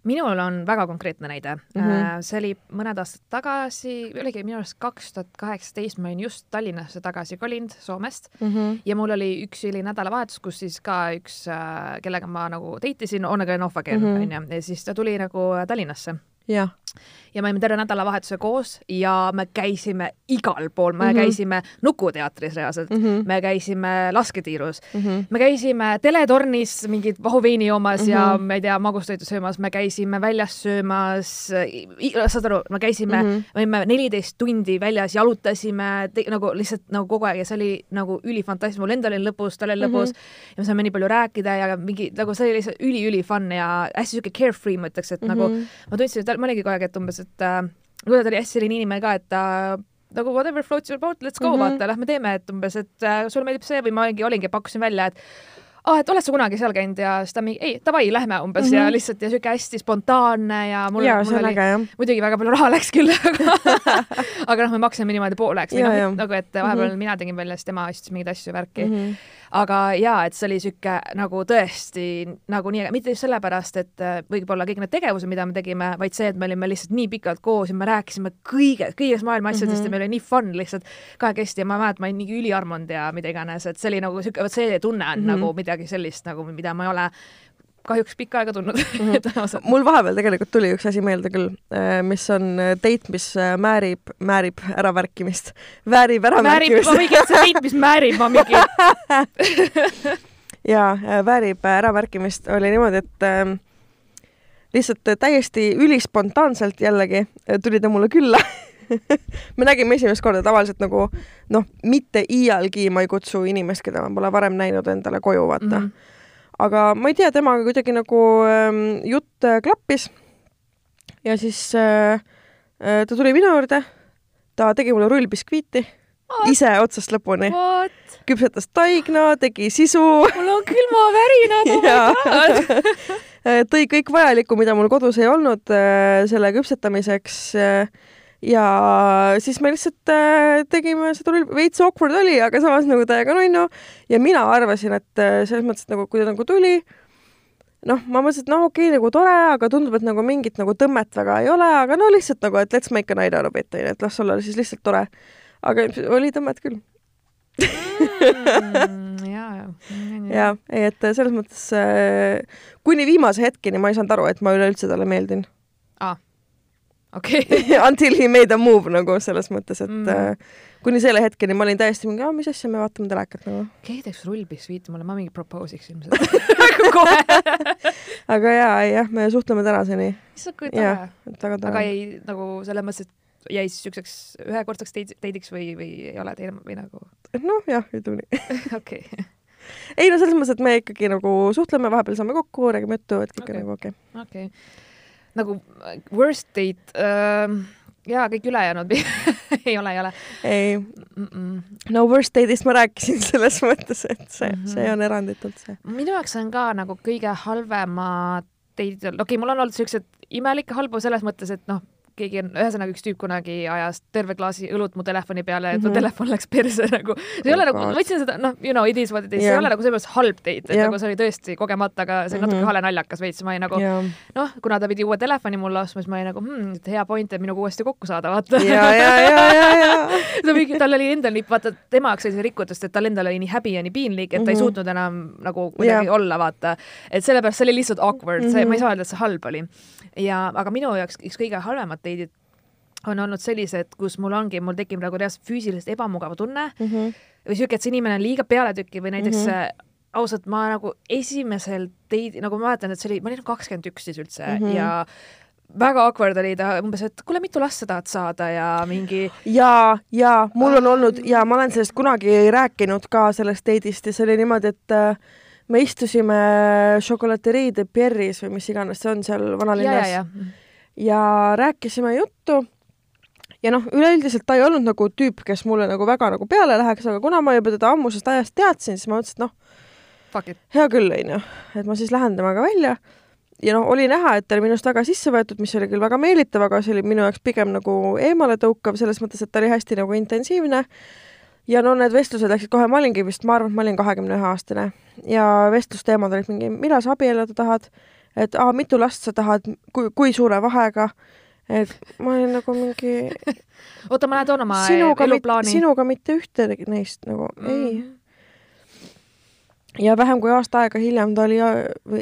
minul on väga konkreetne näide mm. -hmm. see oli mõned aastad tagasi, oligi minu arust kaks tuhat kaheksateist, ma olin just Tallinnasse tagasi kolinud Soomest mm. -hmm. ja mul oli üks oli nädalavahetus, kus siis ka üks, kellega ma nagu date isin, on again, Mhm. onju, ja siis ta tuli nagu Tallinnasse jah, ja me olime terve nädalavahetuse koos ja me käisime igal pool, me mm Mhm. -hmm. käisime Nukuteatris reaalselt mm, Mhm. -hmm. me käisime lasketiirus mm -hmm. me käisime teletornis mingit vahuveini joomas mm -hmm. ja Mhm. ma ei tea, magustoitu söömas, me käisime väljas söömas, saad aru, me käisime mm, Mhm. -hmm. me olime neliteist tundi väljas, jalutasime nagu lihtsalt nagu kogu aeg ja see oli nagu ülifantastiline, mul endal oli lõbus, tal oli lõbus mm -hmm. ja me saime nii palju rääkida ja mingi nagu see oli lihtsalt üli-üli fun ja hästi siuke carefree, ma ütleks, et mm -hmm. nagu Mhm. ma tundsin, et ma olingi kogu aeg, et umbes, et äh, kuna ta oli hästi selline inimene ka, et ta nagu whatever floats your boat, let's go mm, Mhm. -hmm. vaata, lähme teeme, et umbes, et äh, sulle meeldib see või ma olingi, olingi, pakkusin välja, et aa ah,, et oled sa kunagi seal käinud ja siis ta mingi, ei, davai, lähme umbes mm -hmm. ja lihtsalt ja siuke hästi spontaanne ja mul, ja mul oli muidugi väga palju raha läks küll, aga <laughs> aga noh, me maksime niimoodi pooleks noh nagu et vahepeal mm Mhm. -hmm. mina tegin välja, siis tema ostis mingeid asju, värki mm. -hmm. Aga jaa, et see oli sihuke nagu tõesti nagu nii, mitte just sellepärast, et äh, võib-olla kõik need tegevused, mida me tegime, vaid see, et me olime lihtsalt nii pikalt koos ja me rääkisime kõige, kõigest maailma asjadest mm -hmm. Ja meil oli nii fun lihtsalt kahekesti ja ma mäletan, ma olin nii üliarmunud ja mida iganes, et see oli nagu sihuke, vot see tunne on mm. -hmm. nagu midagi sellist nagu, mida ma ei ole kahjuks pikka aega tundnud mm. -hmm. mul vahepeal tegelikult tuli üks asi meelde küll, mis on date, mis äh, määrib, määrib äravärkimist, väärib määrib, ma mingi, see veit, mis määrib, ma mingi <laughs> ja äh, väärib äravärkimist, oli niimoodi, et äh, lihtsalt äh, täiesti ülispontaanselt jällegi äh, tuli ta mulle külla <laughs> me nägime esimest korda tavaliselt nagu noh, mitte iialgi ma ei kutsu inimest, keda ma pole varem näinud endale koju, vaata mm. -hmm. Aga ma ei tea, temaga kuidagi nagu ähm, jutt äh, klappis. ja siis äh, äh, ta tuli minu juurde, ta tegi mulle rullbiskviiti ise otsast lõpuni, What? küpsetas taigna, tegi sisu mul on külmavärinad, oh god. tõi kõik vajalikku, mida mul kodus ei olnud äh, selle küpsetamiseks. Ja siis me lihtsalt äh, tegime seda, veits awkward oli, aga samas nagu täiega nunnu ja mina arvasin, et äh, selles mõttes, et nagu kui ta nagu tuli, noh, ma mõtlesin, et noh, okei okay,, nagu tore, aga tundub, et nagu mingit nagu tõmmet väga ei ole, aga no lihtsalt nagu, et let's make a night out of it, onju, et las olla siis lihtsalt tore. aga oli tõmmet küll. Mm, ja, ja. ja, ei, et selles mõttes äh, kuni viimase hetkeni ma ei saanud aru, et ma üleüldse talle meeldin. Okei. <laughs> Until he made a move nagu selles mõttes, et Mm. mm. kuni selle hetkeni ma olin täiesti mingi, mis asja, me vaatame telekat nagu. keegi teeks rullbiksviiti mulle, ma mingi propose iks ilmselt. <laughs> kohe. <laughs> aga jaa, jah, me suhtleme tänaseni, issand, kui tore. aga ei nagu selles mõttes, et jäi siis siukseks ühekordseks teid- teidiks või, või ei ole teil või nagu, noh, jah, ütleme nii. okei. ei no selles mõttes, et me ikkagi nagu suhtleme, vahepeal saame kokku, räägime juttu, et kõik Okei. on nagu okei okei. Nagu äh, worst date äh,, jaa, kõik ülejäänud ei ole, ei ole ei, mm. -mm. no worst date'ist ma rääkisin <laughs> selles mõttes, et see mm, Mhm. -hmm. see on eranditult see. minu jaoks on ka nagu kõige halvemad teid, okei okay,, mul on olnud siuksed imelikke halbu selles mõttes, et noh, keegi on, ühesõnaga üks tüüp kunagi ajas terve klaasi õlut mu telefoni peale, et mu Mhm. telefon läks perse nagu. see ei Oh ole nagu, God. ma võtsin seda, noh, you know, it is what it is, see ei ole nagu mõttes halb date, et Jah. nagu see oli tõesti kogemata, aga see oli natuke Mhm. hale naljakas veits, ma olin nagu ja, noh, kuna ta pidi uue telefoni mulle ostma, siis ma olin nagu hmm,, et hea point, et minuga uuesti kokku saada, vaata. ja, ja, ja, ja, ja. <laughs> ta mingi, tal oli endal nii, vaata tema jaoks oli see rikutust, et tal endal oli nii häbi ja nii piinlik, et ta ei Mhm. suutnud enam nagu kuidagi Jah. olla, vaata. et sellepärast see oli lihtsalt awkward mm, -hmm. see, Mhm. ma ei saa öelda, et see halb oli. ja, aga minu jaoks üks kõige halvemad date'id on olnud sellised, kus mul ongi, mul tekib nagu reaalselt füüsiliselt ebamugav tunne Mhm. või siuke, et see inimene on liiga pealetükkiv või näiteks mm. -hmm. ausalt, ma nagu esimesel teid, nagu ma mäletan, et see oli, ma olin kakskümmend üks siis üldse mm. -hmm. ja väga awkward oli ta umbes, et kuule, mitu last sa tahad saada ja mingi ja, ja mul on olnud ja ma olen sellest kunagi rääkinud ka sellest date'ist ja see oli niimoodi, et äh, me istusime Chocolaterie de Pierre'is või mis iganes see on seal vanalinnas ja rääkisime juttu. Ja noh, üleüldiselt ta ei olnud nagu tüüp, kes mulle nagu väga nagu peale läheks, aga kuna ma juba teda ammusest ajast teadsin, siis ma mõtlesin, et noh, hea küll, onju, et ma siis lähen temaga välja. Ja noh, oli näha, et ta oli minust väga sisse võetud, mis oli küll väga meelitav, aga see oli minu jaoks pigem nagu eemaletõukav selles mõttes, et ta oli hästi nagu intensiivne. ja no need vestlused läksid kohe, ma olingi vist, ma arvan, et ma olin kahekümne ühe aastane. Ja vestlusteemad olid mingi, millal sa abielluda tahad et aa, mitu last sa tahad, kui, kui suure vahega, et ma olin nagu mingi <laughs> oota, ma lähen toon oma sinuga, eluplaani. sinuga mitte ühtegi neist nagu mm. ei. ja vähem kui aasta aega hiljem ta oli,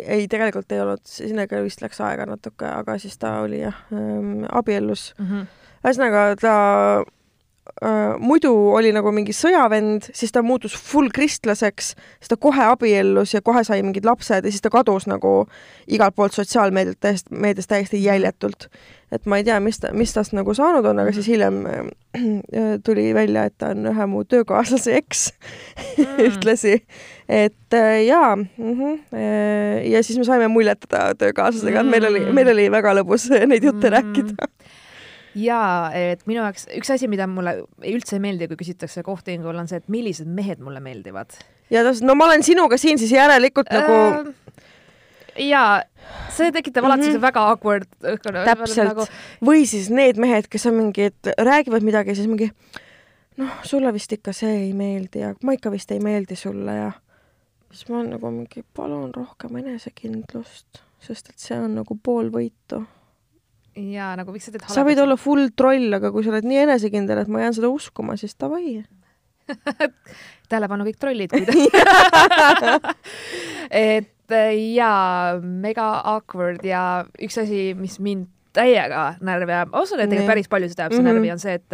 ei, tegelikult ei olnud, sinnaga vist läks aega natuke, aga siis ta oli jah ähm,, abiellus mm. -hmm. ühesõnaga ta äh, muidu oli nagu mingi sõjavend, siis ta muutus full kristlaseks, siis ta kohe abiellus ja kohe sai mingid lapsed ja siis ta kadus nagu igalt poolt sotsiaalmeedialt täiesti, meedias täiesti jäljetult. et ma ei tea, mis ta, mis tast nagu saanud on, aga siis hiljem äh, <clears throat> tuli välja, et ta on ühe mu töökaaslase eks mm. <laughs> ühtlasi. et äh, jaa mm, -hmm, äh, ja siis me saime muljetada töökaaslasega, et meil oli, meil oli väga lõbus neid jutte mm. rääkida jaa, et minu jaoks üks asi, mida mulle üldse ei meeldi, kui küsitakse kohtingul, on see, et millised mehed mulle meeldivad. ja täpselt, no ma olen sinuga siin siis järelikult nagu äh, jaa, see tekitab alati mm -hmm. väga awkward õhkkonna. täpselt nagu... või siis need mehed, kes on mingid, räägivad midagi, siis mingi noh, sulle vist ikka see ei meeldi ja ma ikka vist ei meeldi sulle ja siis ma olen nagu mingi, palun rohkem enesekindlust, sest et see on nagu pool võitu ja nagu miks sa teed sa võid olla full troll, aga kui sa oled nii enesekindel, et ma jään seda uskuma, siis davai. <laughs> Tähelepanu kõik trollid, <laughs> <laughs> et jaa, mega awkward ja üks asi, mis mind täiega närvi ajab, usun, et tegelikult päris paljusid ajab see mm -hmm. närvi, on see, et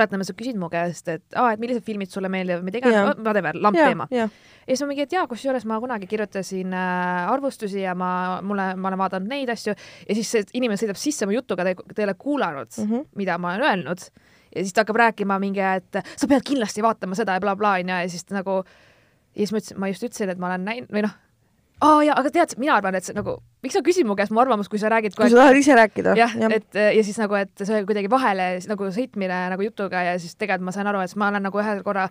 oletame, sa küsid mu käest, et aa, et millised filmid sulle meeldivad, mida iganes, whatever, lamp teema. ja siis ma mingi, et jaa, kusjuures ma kunagi kirjutasin äh, arvustusi ja ma, mulle, ma olen vaadanud neid asju ja siis see inimene sõidab sisse mu jutuga, ta ei ole kuulanud mm, -hmm. mida ma olen öelnud ja siis ta hakkab rääkima mingi, et sa pead kindlasti vaatama seda ja blablabla onju ja siis nagu ja siis ma ütlesin, ma just ütlesin, et ma olen näinud või noh, aa jaa, aga tead, mina arvan, et see nagu, miks sa küsid mu käest mu arvamust, kui sa räägid kui sa tahad ise rääkida. jah ja., et ja siis nagu, et see kuidagi vahele nagu sõitmine nagu jutuga ja siis tegelikult ma sain aru, et ma olen nagu ühel korra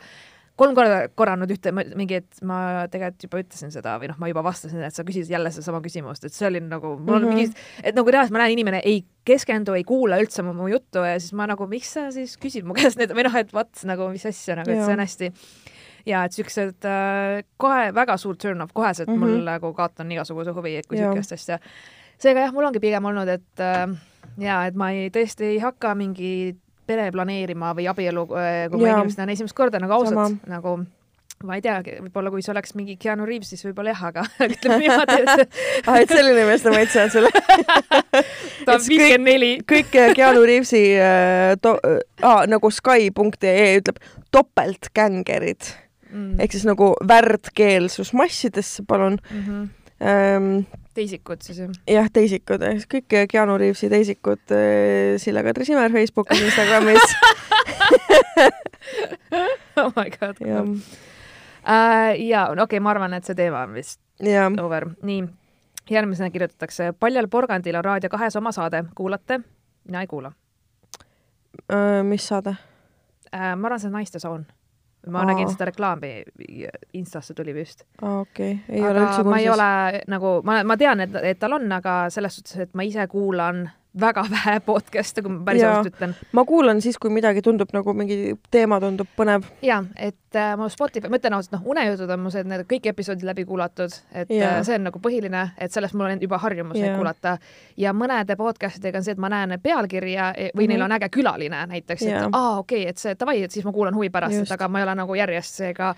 kolm korda korranud ühte mingi, et ma tegelikult juba ütlesin seda või noh, ma juba vastasin, et sa küsisid jälle sedasama küsimust, et see oli nagu, mul on mm -hmm. mingi, et nagu reaalselt ma näen, inimene ei keskendu, ei kuula üldse mu, mu juttu ja siis ma nagu, miks sa siis küsid mu <laughs> käest need või noh, et vot nagu mis asja nagu, et see on hästi ja et siuksed äh, kohe väga suur turn off, koheselt mm -hmm. mul nagu kaotan igasuguse huvi, et kui siukest asja. seega jah, mul ongi pigem olnud, et äh, ja et ma ei, tõesti ei hakka mingi pere planeerima või abielu, äh, kui ma inimesed näen esimest korda nagu ausalt, nagu ma ei teagi, võib-olla kui see oleks mingi Keanu Reaves, siis võib-olla jah, aga <laughs> ütleme niimoodi, et <laughs> ah, et selline meeste maitse on sul ta on viiskümmend neli. <laughs> kõik Keanu Reavesi äh, to- äh,, nagu Sky.ee ütleb topeltgängerid mm. ehk siis nagu värdkeelsus massidesse, palun mm. -hmm. Ähm, teisikud siis jah? jah, teisikud, kõik Keanu Reavesi teisikud äh, Sille Kadri Simmer Facebookis, Instagramis <laughs> oh my god. ja uh,, ja okei okay,, ma arvan, et see teema on vist ja. over. nii, järgmisena kirjutatakse, paljal porgandil on Raadio kahes oma saade, kuulate? mina ei kuula uh,. mis saade uh,? ma arvan, see on Naiste soon ma Aa. nägin seda reklaami, Instasse tuli vist. aa, okei okay., ei aga ole üldse kursis. ma ei ole nagu, ma, ma tean, et, et tal on, aga selles suhtes, et ma ise kuulan väga <laughs> vähe podcast'e, kui ma päris ausalt ütlen. ma kuulan siis, kui midagi tundub nagu mingi teema tundub põnev. ja, et äh, mu Spotify, ma ütlen ausalt, noh, unejutud on mu see, need kõik episoodid läbi kuulatud, et ja. äh, see on nagu põhiline, et sellest mul on juba harjumus neid kuulata. ja mõnede podcast idega on see, et ma näen pealkirja e, või mm -hmm. neil on äge külaline näiteks, et aa, okei okay,, et see davai, et siis ma kuulan huvi pärast, et aga ma ei ole nagu järjest seega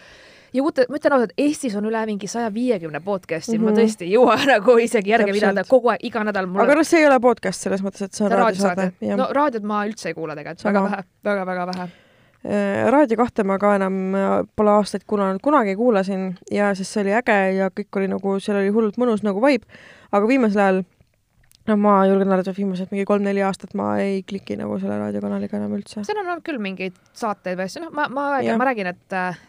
ja uute, ma ütlen ausalt, Eestis on üle mingi saja viiekümne podcast'i mm, -hmm. ma mhm. tõesti ei jõua nagu isegi järge pidada kogu aeg, iga nädal mul aga noh, see ei ole podcast selles mõttes, et see on raadiosaade. no raadiot ma üldse ei kuula tegelikult, väga vähe väga,, väga-väga vähe äh, Raadio kahte ma ka enam äh, pole aastaid kuulanud, kunagi kuulasin ja siis see oli äge ja kõik oli nagu, seal oli hullult mõnus nagu vibe, aga viimasel ajal no ma julgen arvata, et viimased mingi kolm-neli aastat ma ei kliki nagu selle raadiokanaliga enam üldse. seal on olnud küll mingeid saateid või asju, noh, ma, ma, ma räägin, et äh,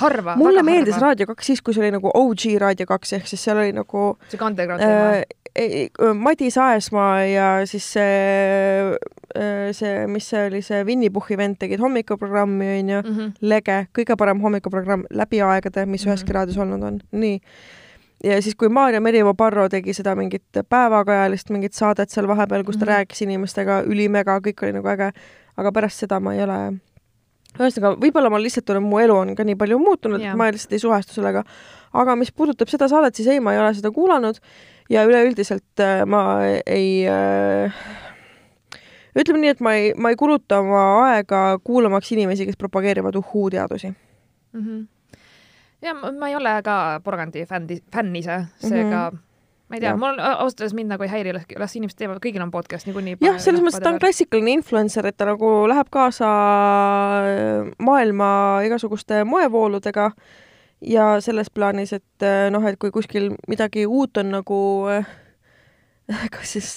harva. mulle meeldis harva. Raadio kaks siis, kui see oli nagu OG Raadio kaks ehk siis seal oli nagu siuke underground teema äh,. Madis Aesmaa ja siis see, äh, see, mis see oli, see Winny Puhhi vend tegid hommikuprogrammi onju mm, -hmm. Lege, kõige parem hommikuprogramm läbi aegade, mis mm -hmm. üheski raadios olnud on, nii ja siis, kui Maarja Merivo Parro tegi seda mingit päevakajalist mingit saadet seal vahepeal, kus ta mm -hmm. rääkis inimestega ülimega, kõik oli nagu äge, aga pärast seda ma ei ole ühesõnaga, võib-olla ma lihtsalt olen, mu elu on ka nii palju muutunud, et ma lihtsalt ei suhestu sellega. aga mis puudutab seda saadet, siis ei, ma ei ole seda kuulanud ja üleüldiselt äh, ma ei äh, ütleme nii, et ma ei, ma ei kuluta oma aega kuulamaks inimesi, kes propageerivad uhhuu-teadusi mm. -hmm. ja ma ei ole ka porgandi fänn, fänn ise, seega mm -hmm ma ei tea, mul ausalt öeldes mind nagu ei häiri, las inimesed teevad, kõigil on podcast niikuinii. jah, selles mõttes ta on klassikaline influencer, et ta nagu läheb kaasa maailma igasuguste moevooludega ja selles plaanis, et noh, et kui kuskil midagi uut on nagu <laughs> kas siis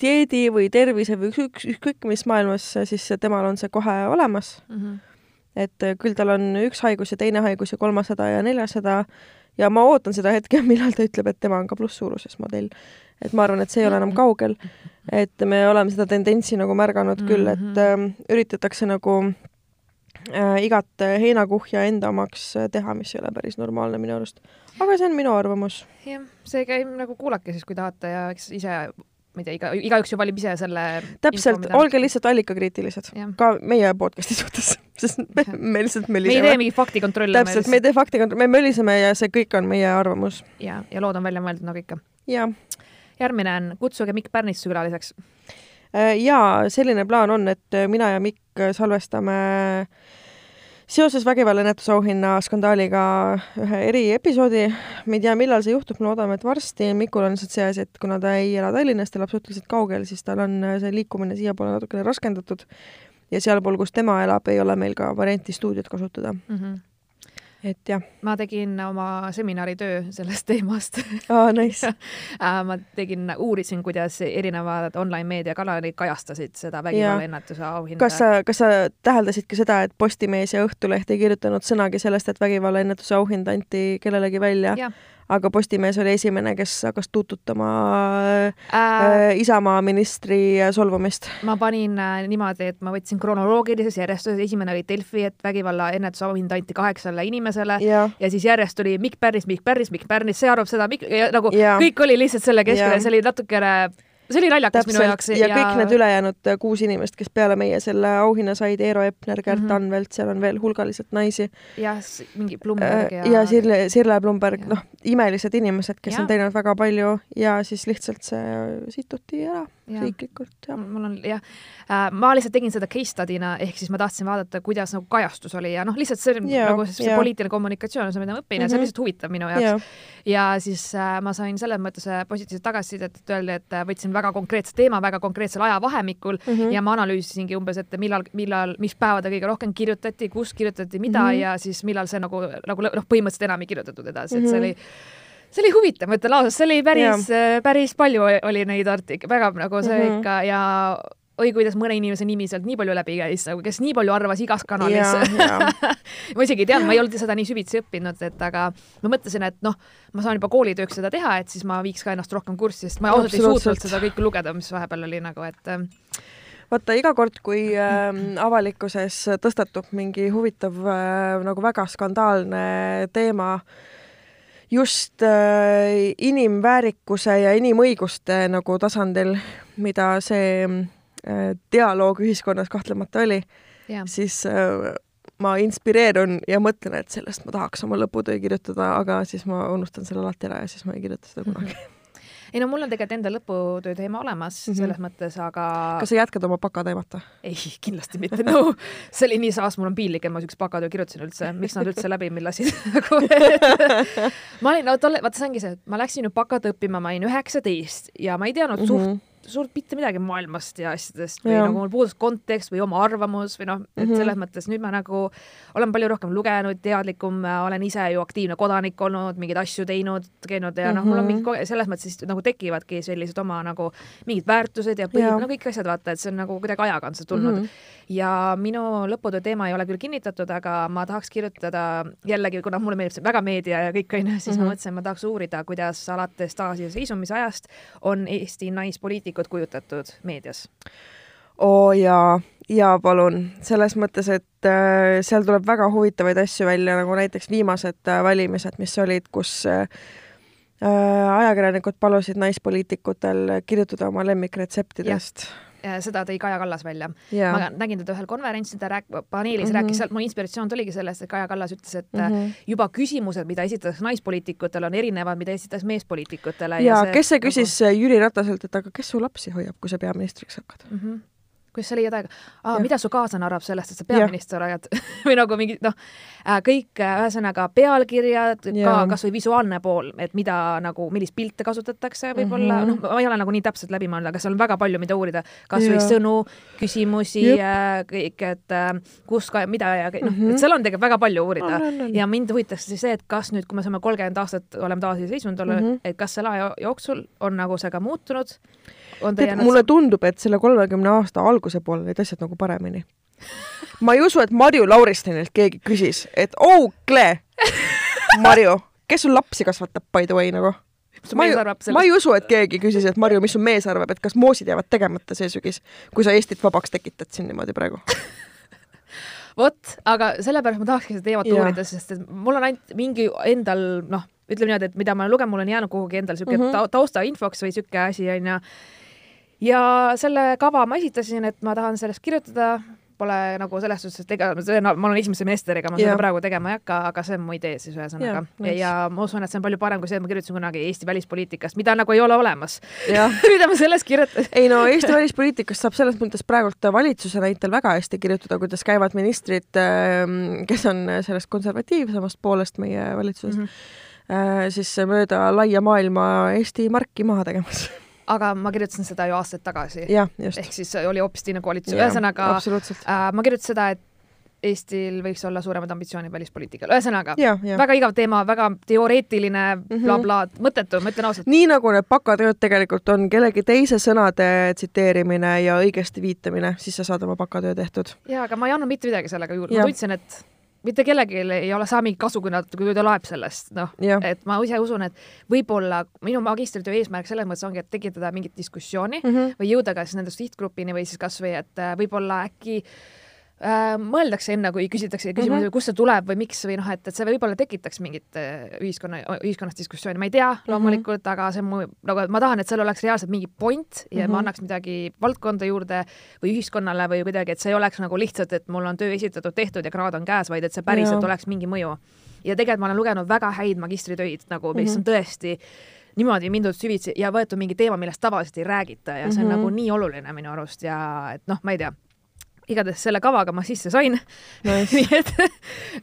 dieedi või tervise või ükskõik, ükskõik mis maailmas, siis temal on see kohe olemas mm. -hmm. et äh, küll tal on üks haigus ja teine haigus ja kolmsada ja neljasada ja ma ootan seda hetke, <laughs> millal ta ütleb, et tema on ka plusssuuruses modell. et ma arvan, et see ei ole enam kaugel. et me oleme seda tendentsi nagu märganud küll, et äh, üritatakse nagu äh, igat heinakuhja enda omaks teha, mis ei ole päris normaalne minu arust. aga see on minu arvamus. jah, see käib nagu kuulake siis, kui tahate ja eks ise ma ei tea, iga, igaüks ju valib ise selle täpselt, olge lihtsalt allikakriitilised ka meie podcast'i suhtes, <laughs> sest me, me lihtsalt möliseme. me ei tee mingit faktikontrolli. täpselt, me ei tee faktikontrolli, me möliseme ja see kõik on meie arvamus. ja, ja lood on välja mõeldud nagu ikka. järgmine on Kutsuge Mikk Pärnitsu külaliseks. Äh, jaa, selline plaan on, et mina ja Mikk salvestame äh, seoses vägivallaennetuse auhinna skandaaliga ühe eriepisoodi, me ei tea, millal see juhtub, me loodame, et varsti. Mikul on lihtsalt see asi, et kuna ta ei ela Tallinnas, ta elab suhteliselt kaugel, siis tal on see liikumine siiapoole natukene raskendatud. ja sealpool, kus tema elab, ei ole meil ka varianti stuudiot kasutada mm. -hmm et jah. ma tegin oma seminaritöö sellest teemast <laughs> aa, nice äh, ma tegin, uurisin, kuidas erinevad online-meedia kanalid kajastasid seda vägivallaennetuse auhinda. kas sa, kas sa täheldasid ka seda, et Postimees ja Õhtuleht ei kirjutanud sõnagi sellest, et vägivallaennetuse auhind anti kellelegi välja? Aga Postimees oli esimene, kes hakkas tuututama äh, äh, Isamaa ministri solvumist. ma panin äh, niimoodi, et ma võtsin kronoloogilises järjestuses, esimene oli Delfi, et vägivalla ennetuse auhind anti kaheksale inimesele ja. ja siis järjest tuli Mikk Pärnis, Mikk Pärnis, Mikk Pärnis, see arvab seda, nagu ja. kõik oli lihtsalt selle keskel ja see oli natukene see oli naljakas Täpselt. minu jaoks. ja kõik need ülejäänud kuus inimest, kes peale meie selle auhinna said, Eero Epner, Gert mm -hmm. Anvelt, seal on veel hulgaliselt naisi. jah, mingi Blumberg ja ja Sirle, Sirle Blumberg, noh, imelised inimesed, kes ja. on teinud väga palju ja siis lihtsalt see situti ära. Riiklikult, jah. mul on jah äh,, ma lihtsalt tegin seda case study'na, ehk siis ma tahtsin vaadata, kuidas nagu kajastus oli ja noh, lihtsalt see on nagu see poliitiline kommunikatsioon on see, mida ma õpin mm -hmm. ja see on mhm. lihtsalt huvitav minu jaoks ja, ja siis äh, ma sain selles mõttes äh, positiivset tagasisidet, et öeldi, et äh, võtsin väga konkreetse teema väga konkreetsel ajavahemikul mm -hmm. ja ma analüüsisingi umbes, et millal, millal, mis päevadel kõige rohkem kirjutati, kus kirjutati mida mm -hmm. ja siis millal see nagu, nagu noh, põhimõtteliselt enam ei kirjutatud edasi mm, -hmm. et see mhm. oli see oli huvitav, ma ütlen ausalt, see oli päris, päris palju oli neid artik-, väga nagu see mm -hmm. ikka ja oi, kuidas mõne inimese nimi sealt nii palju läbi käis, nagu kes nii palju arvas igas kanalis. <laughs> ma isegi ei teadnud, ma ei olnud seda nii süvitsi õppinud, et aga ma mõtlesin, et noh, ma saan juba koolitööks seda teha, et siis ma viiks ka ennast rohkem kurssi, sest ma ausalt ei suutnud seda kõike lugeda, mis vahepeal oli nagu, et ähm, vaata, iga kord, kui äh, avalikkuses tõstatub mingi huvitav äh, nagu väga skandaalne teema just äh, inimväärikuse ja inimõiguste nagu tasandil, mida see Äh, dialoog ühiskonnas kahtlemata oli, siis äh, ma inspireerun ja mõtlen, et sellest ma tahaks oma lõputöö kirjutada, aga siis ma unustan selle alati ära ja siis ma ei kirjuta seda kunagi <laughs> ei no mul on tegelikult enda lõputöö teema olemas mm -hmm. selles mõttes, aga. kas sa jätkad oma bakateemat või? ei, kindlasti mitte, no see oli nii saas, mul on piinlik, et ma siukse bakatöö kirjutasin üldse, miks nad üldse läbi mind lasid <laughs> nagu ma olin, no tolle, vaata see ongi see, et ma läksin ju bakat õppima, ma olin üheksateist ja ma ei teadnud mm -hmm. suht suurt mitte midagi maailmast ja asjadest või ja. nagu mul puudus kontekst või oma arvamus või noh, et mm -hmm. selles mõttes nüüd ma nagu olen palju rohkem lugenud, teadlikum, olen ise ju aktiivne kodanik olnud, mingeid asju teinud, käinud ja noh mm -hmm., mul on mingi mhm. selles mõttes siis nagu tekivadki sellised oma nagu mingid väärtused ja põhimõtted, no kõik asjad vaata, et see on nagu kuidagi ajaga on see tulnud mm. -hmm. ja minu lõputöö teema ei ole küll kinnitatud, aga ma tahaks kirjutada jällegi, kuna mulle meeldib see väga meedia ja kõik onju, siis mm -hmm. ma mõtlesin, ma tahaks uurida, kuidas alates taasiseseisvumisajast on Eesti naispoliitika poliitikud kujutatud meedias? oo jaa, jaa, palun. selles mõttes, et äh, seal tuleb väga huvitavaid asju välja, nagu näiteks viimased äh, valimised, mis olid, kus äh, äh ajakirjanikud palusid naispoliitikutel kirjutada oma lemmikretseptidest seda tõi Kaja Kallas välja. Jaa. ma nägin teda ühel konverentsil, ta rääk-, paneelis mm -hmm. rääkis sealt, mu inspiratsioon tuligi sellest, et Kaja Kallas ütles, et mm -hmm. juba küsimused, mida esitatakse naispoliitikutele, on erinevad, mida esitatakse meespoliitikutele. ja, ja see, kes see küsis nagu... Jüri Rataselt, et aga kes su lapsi hoiab, kui sa peaministriks hakkad mm? -hmm kuidas sa leiad aega, mida su kaaslane arvab sellest, et sa peaminister oled? <laughs> Või nagu mingi noh, äh, kõik äh, ühesõnaga pealkirjad, ka kasvõi visuaalne pool, et mida nagu, millist pilte kasutatakse võib-olla. Mm, -hmm. noh, ma ei ole nagu nii täpselt läbi mõelnud, aga seal on väga palju, mida uurida, kasvõi sõnu, küsimusi, äh, kõik, et kus ka, mida ja noh mm -hmm., et seal on tegelikult väga palju uurida. No, no, no. ja mind huvitaks siis see, et kas nüüd, kui me saame kolmkümmend aastat oleme taasiseseisvunud olla mm, -hmm. et kas selle aja jooksul on nagu see ka muutunud tead, mulle tundub, et selle kolmekümne aasta alguse poole olid asjad nagu paremini. ma ei usu, et Marju Lauristinilt keegi küsis, et oh, Kle, Marju, kes sul lapsi kasvatab, by the way, nagu? ma ei, ma ei usu, et keegi küsis, et Marju, mis su mees arvab, et kas moosid jäävad tegemata see sügis, kui sa Eestit vabaks tekitad siin niimoodi praegu vot, aga sellepärast ma tahakski seda teemat uurida, sest et mul on ainult mingi endal noh, ütleme niimoodi, et mida ma olen lugenud, mul on jäänud kuhugi endal siuke mm -hmm. taustainfoks või siuke asi onju ja selle kava ma esitasin, et ma tahan sellest kirjutada, pole nagu selles suhtes, et ega ma olen esimese semesteriga, ma yeah. seda praegu tegema ei hakka, aga see on mu idee siis ühesõnaga yeah,. Nice. ja ma usun, et see on palju parem kui see, et ma kirjutasin kunagi Eesti välispoliitikast, mida nagu ei ole olemas yeah. <laughs> mida ma sellest kirjutasin ei no Eesti välispoliitikast saab selles mõttes praegult valitsuse näitel väga hästi kirjutada, kuidas käivad ministrid, ähm, kes on sellest konservatiivsemast poolest meie valitsuses mm, -hmm. siis mööda laia maailma Eesti marki maha tegemas aga ma kirjutasin seda ju aastaid tagasi. ehk siis oli hoopis teine koalitsioon, ühesõnaga äh, ma kirjutasin seda, et Eestil võiks olla suuremad ambitsioonid välispoliitikal, ühesõnaga väga igav teema, väga teoreetiline mhm. blablabla mm -hmm., mõttetu, ma ütlen ausalt. nii nagu need bakatööd tegelikult on kellegi teise sõnade tsiteerimine ja õigesti viitamine, siis sa saad oma bakatöö tehtud. jaa, aga ma ei andnud mitte midagi sellega juurde, ma tundsin, et mitte kellelgi ei ole saa mingit kasu, kui nad, kui ta loeb sellest, noh, et ma ise usun, et võib-olla minu magistritöö eesmärk selles mõttes ongi, et tekitada mingit diskussiooni mm -hmm. või jõuda ka siis nende sihtgrupini või siis kasvõi, et äh, võib-olla äkki äh, äh, mõeldakse enne, kui küsitakse küsimusi mm, -hmm. kust see tuleb või miks või noh, et, et see võib-olla tekitaks mingit äh, ühiskonna, ühiskonnas diskussiooni, ma ei tea mhm. loomulikult mm, -hmm. aga see on mu, nagu ma tahan, et seal oleks reaalselt mingi point ja mm -hmm. ma annaks midagi valdkonda juurde või ühiskonnale või kuidagi, et see ei oleks nagu lihtsalt, et mul on töö esitatud, tehtud ja kraad on käes, vaid et see päriselt oleks mingi mõju. ja tegelikult ma olen lugenud väga häid magistritöid nagu, mis mm -hmm. on tõesti niimoodi mindud süvitsi ja võetud mingi teema, millest tavaliselt ei räägita ja see on mm -hmm. nagu nii oluline minu arust ja et noh, ma ei tea igatahes selle kavaga ma sisse sain nice. <laughs> nii et,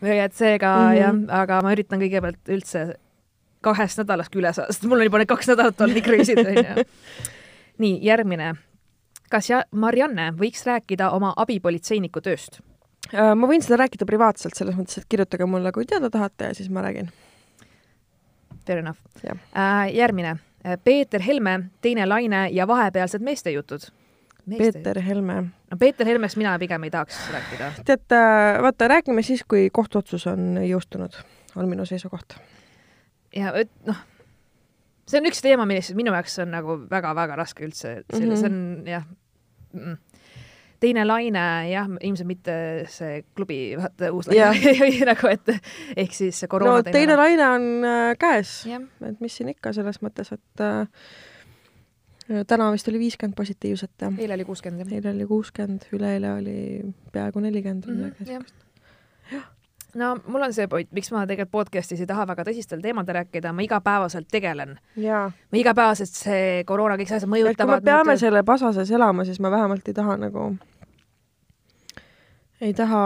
või et seega mm -hmm. jah, aga ma üritan kõigepealt üldse kahest nädalast üle saada, sest mul on juba need kaks nädalat olnud nii crazy'd onju. nii, järgmine. kas ja Marianne võiks rääkida oma abipolitseiniku tööst? Äh, ma võin seda rääkida privaatselt, selles mõttes, et kirjutage mulle, kui teada tahate ja siis ma räägin. Fair enough. Äh, järgmine. Peeter Helme, Teine laine ja vahepealsed meestejutud Meeste... Peeter Helme. no Peeter Helmest mina pigem ei tahaks rääkida. tead, äh, vaata, räägime siis, kui kohtuotsus on jõustunud, on minu seisukoht. ja noh, see on üks teema, millest minu jaoks on nagu väga-väga raske üldse, see, mm -hmm. on jah mm., teine laine, jah, ilmselt mitte see klubi, vaata uus laine <laughs> nagu, et ehk siis koroona no teine, teine laine on äh, käes, et mis siin ikka selles mõttes, et äh, täna vist oli viiskümmend positiivset. eile oli kuuskümmend, jah. eile oli kuuskümmend, üleeile oli peaaegu nelikümmend või midagi siukest. jah no mul on see point, miks ma tegelikult podcast'is ei taha väga tõsistel teemadel rääkida, ma igapäevaselt tegelen. ma igapäevaselt see koroona, kõik asjad mõjutavad. kui me peame nüüd... selle pasa sees elama, siis ma vähemalt ei taha nagu ei taha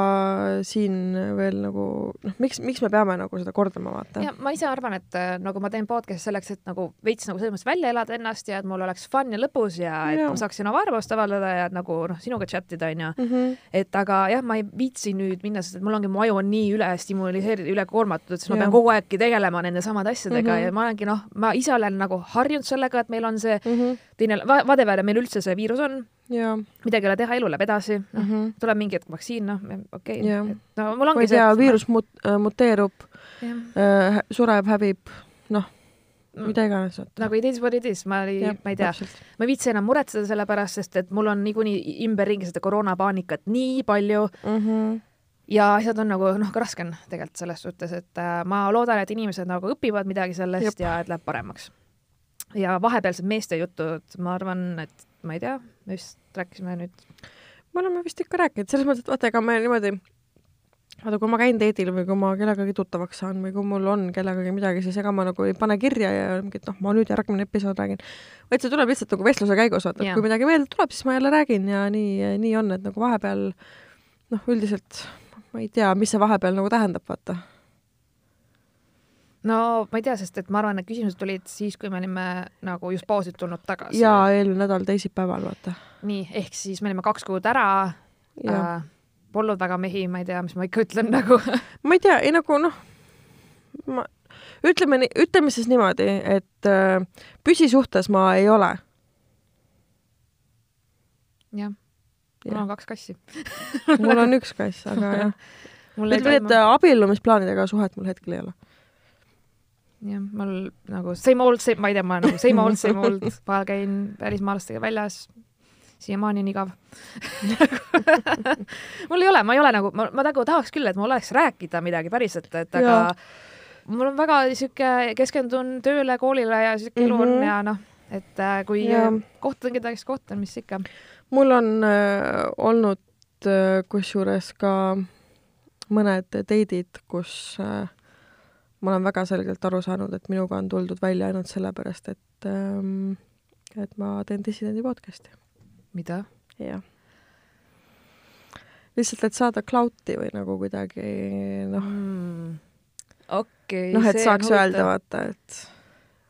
siin veel nagu noh, miks, miks me peame nagu seda kordama, vaata. ja ma ise arvan, et äh, nagu ma teen podcast'i selleks, et nagu veits nagu selles mõttes välja elada ennast ja et mul oleks fun ja lõbus ja, ja. et ma saaksin oma arvamust avaldada ja nagu noh, sinuga chat ida onju mm. -hmm. et aga jah, ma ei viitsi nüüd minna, sest et mul ongi, mu aju on nii üle stimuliseeritud, üle koormatud, et siis ma ja. pean kogu aegki tegelema nende samade asjadega mm -hmm. ja ma olengi noh, ma ise olen nagu harjunud sellega, et meil on see mm -hmm. teine va, whatever, meil üldse see viirus on midagi ei ole teha, elu läheb edasi, noh mm -hmm., tuleb mingi hetk vaktsiin, noh, okei okay.. no mul ongi tea, viirus mut-, äh, muteerub, äh, sureb, hävib, noh, mm. mida iganes. nagu it is what it is, ma ei, ma ei tea, ma ei viitsi enam muretseda selle pärast, sest et mul on niikuinii ümberringi seda koroonapaanikat nii palju mm. -hmm ja asjad on nagu noh, ka raske on tegelikult selles suhtes, et äh, ma loodan, et inimesed nagu õpivad midagi sellest Jep. ja et läheb paremaks. ja vahepealsed meeste jutud, ma arvan, et ma ei tea, me vist rääkisime nüüd. me oleme vist ikka rääkinud, selles mõttes, et vaata, ega me niimoodi, vaata, kui ma käin date'il või kui ma kellegagi tuttavaks saan või kui mul on kellegagi midagi, siis ega ma nagu ei pane kirja ja mingi, et noh, ma nüüd järgmine episood räägin. vaid see tuleb lihtsalt nagu vestluse käigus, vaata, et kui midagi meelde tuleb, siis ma jälle räägin ja nii, nii on, et nagu vahepeal noh, üldiselt ma ei tea, mis see vahepeal nagu tähendab, vaata no ma ei tea, sest et ma arvan, et küsimused tulid siis, kui me olime nagu just pausilt tulnud tagasi. jaa, eelmine nädal teisipäeval, vaata. nii, ehk siis me olime kaks kuud ära. Äh, polnud väga mehi, ma ei tea, mis ma ikka ütlen <laughs> nagu ma ei tea, ei nagu noh, ma, ütleme ütleme siis niimoodi, et äh, püsisuhtes ma ei ole. jah, mul on kaks kassi mul on <laughs> üks kass, aga jah. ütleme nii, et abiellumisplaanidega suhet mul hetkel ei ole jah, mul nagu same old, same, ma ei tea, ma nagu same old, same old, <laughs> vahel käin välismaalastega väljas, siiamaani on igav <laughs> mul ei ole, ma ei ole nagu, ma, ma nagu tahaks küll, et mul oleks rääkida midagi päriselt, et aga ja. mul on väga sihuke, keskendun tööle, koolile ja sihuke elu mm -hmm. on mhm. ja noh, et äh, kui ja. kohtan kedagi, siis kohtan, mis ikka. mul on äh, olnud äh, kusjuures ka mõned date'id, kus äh, ma olen väga selgelt aru saanud, et minuga on tuldud välja ainult sellepärast, et ähm, et ma teen dissidendi podcast'i. mida? jah. lihtsalt, et saada clout'i või nagu kuidagi noh mm,. okei okay,. noh, et saaks öelda, vaata, et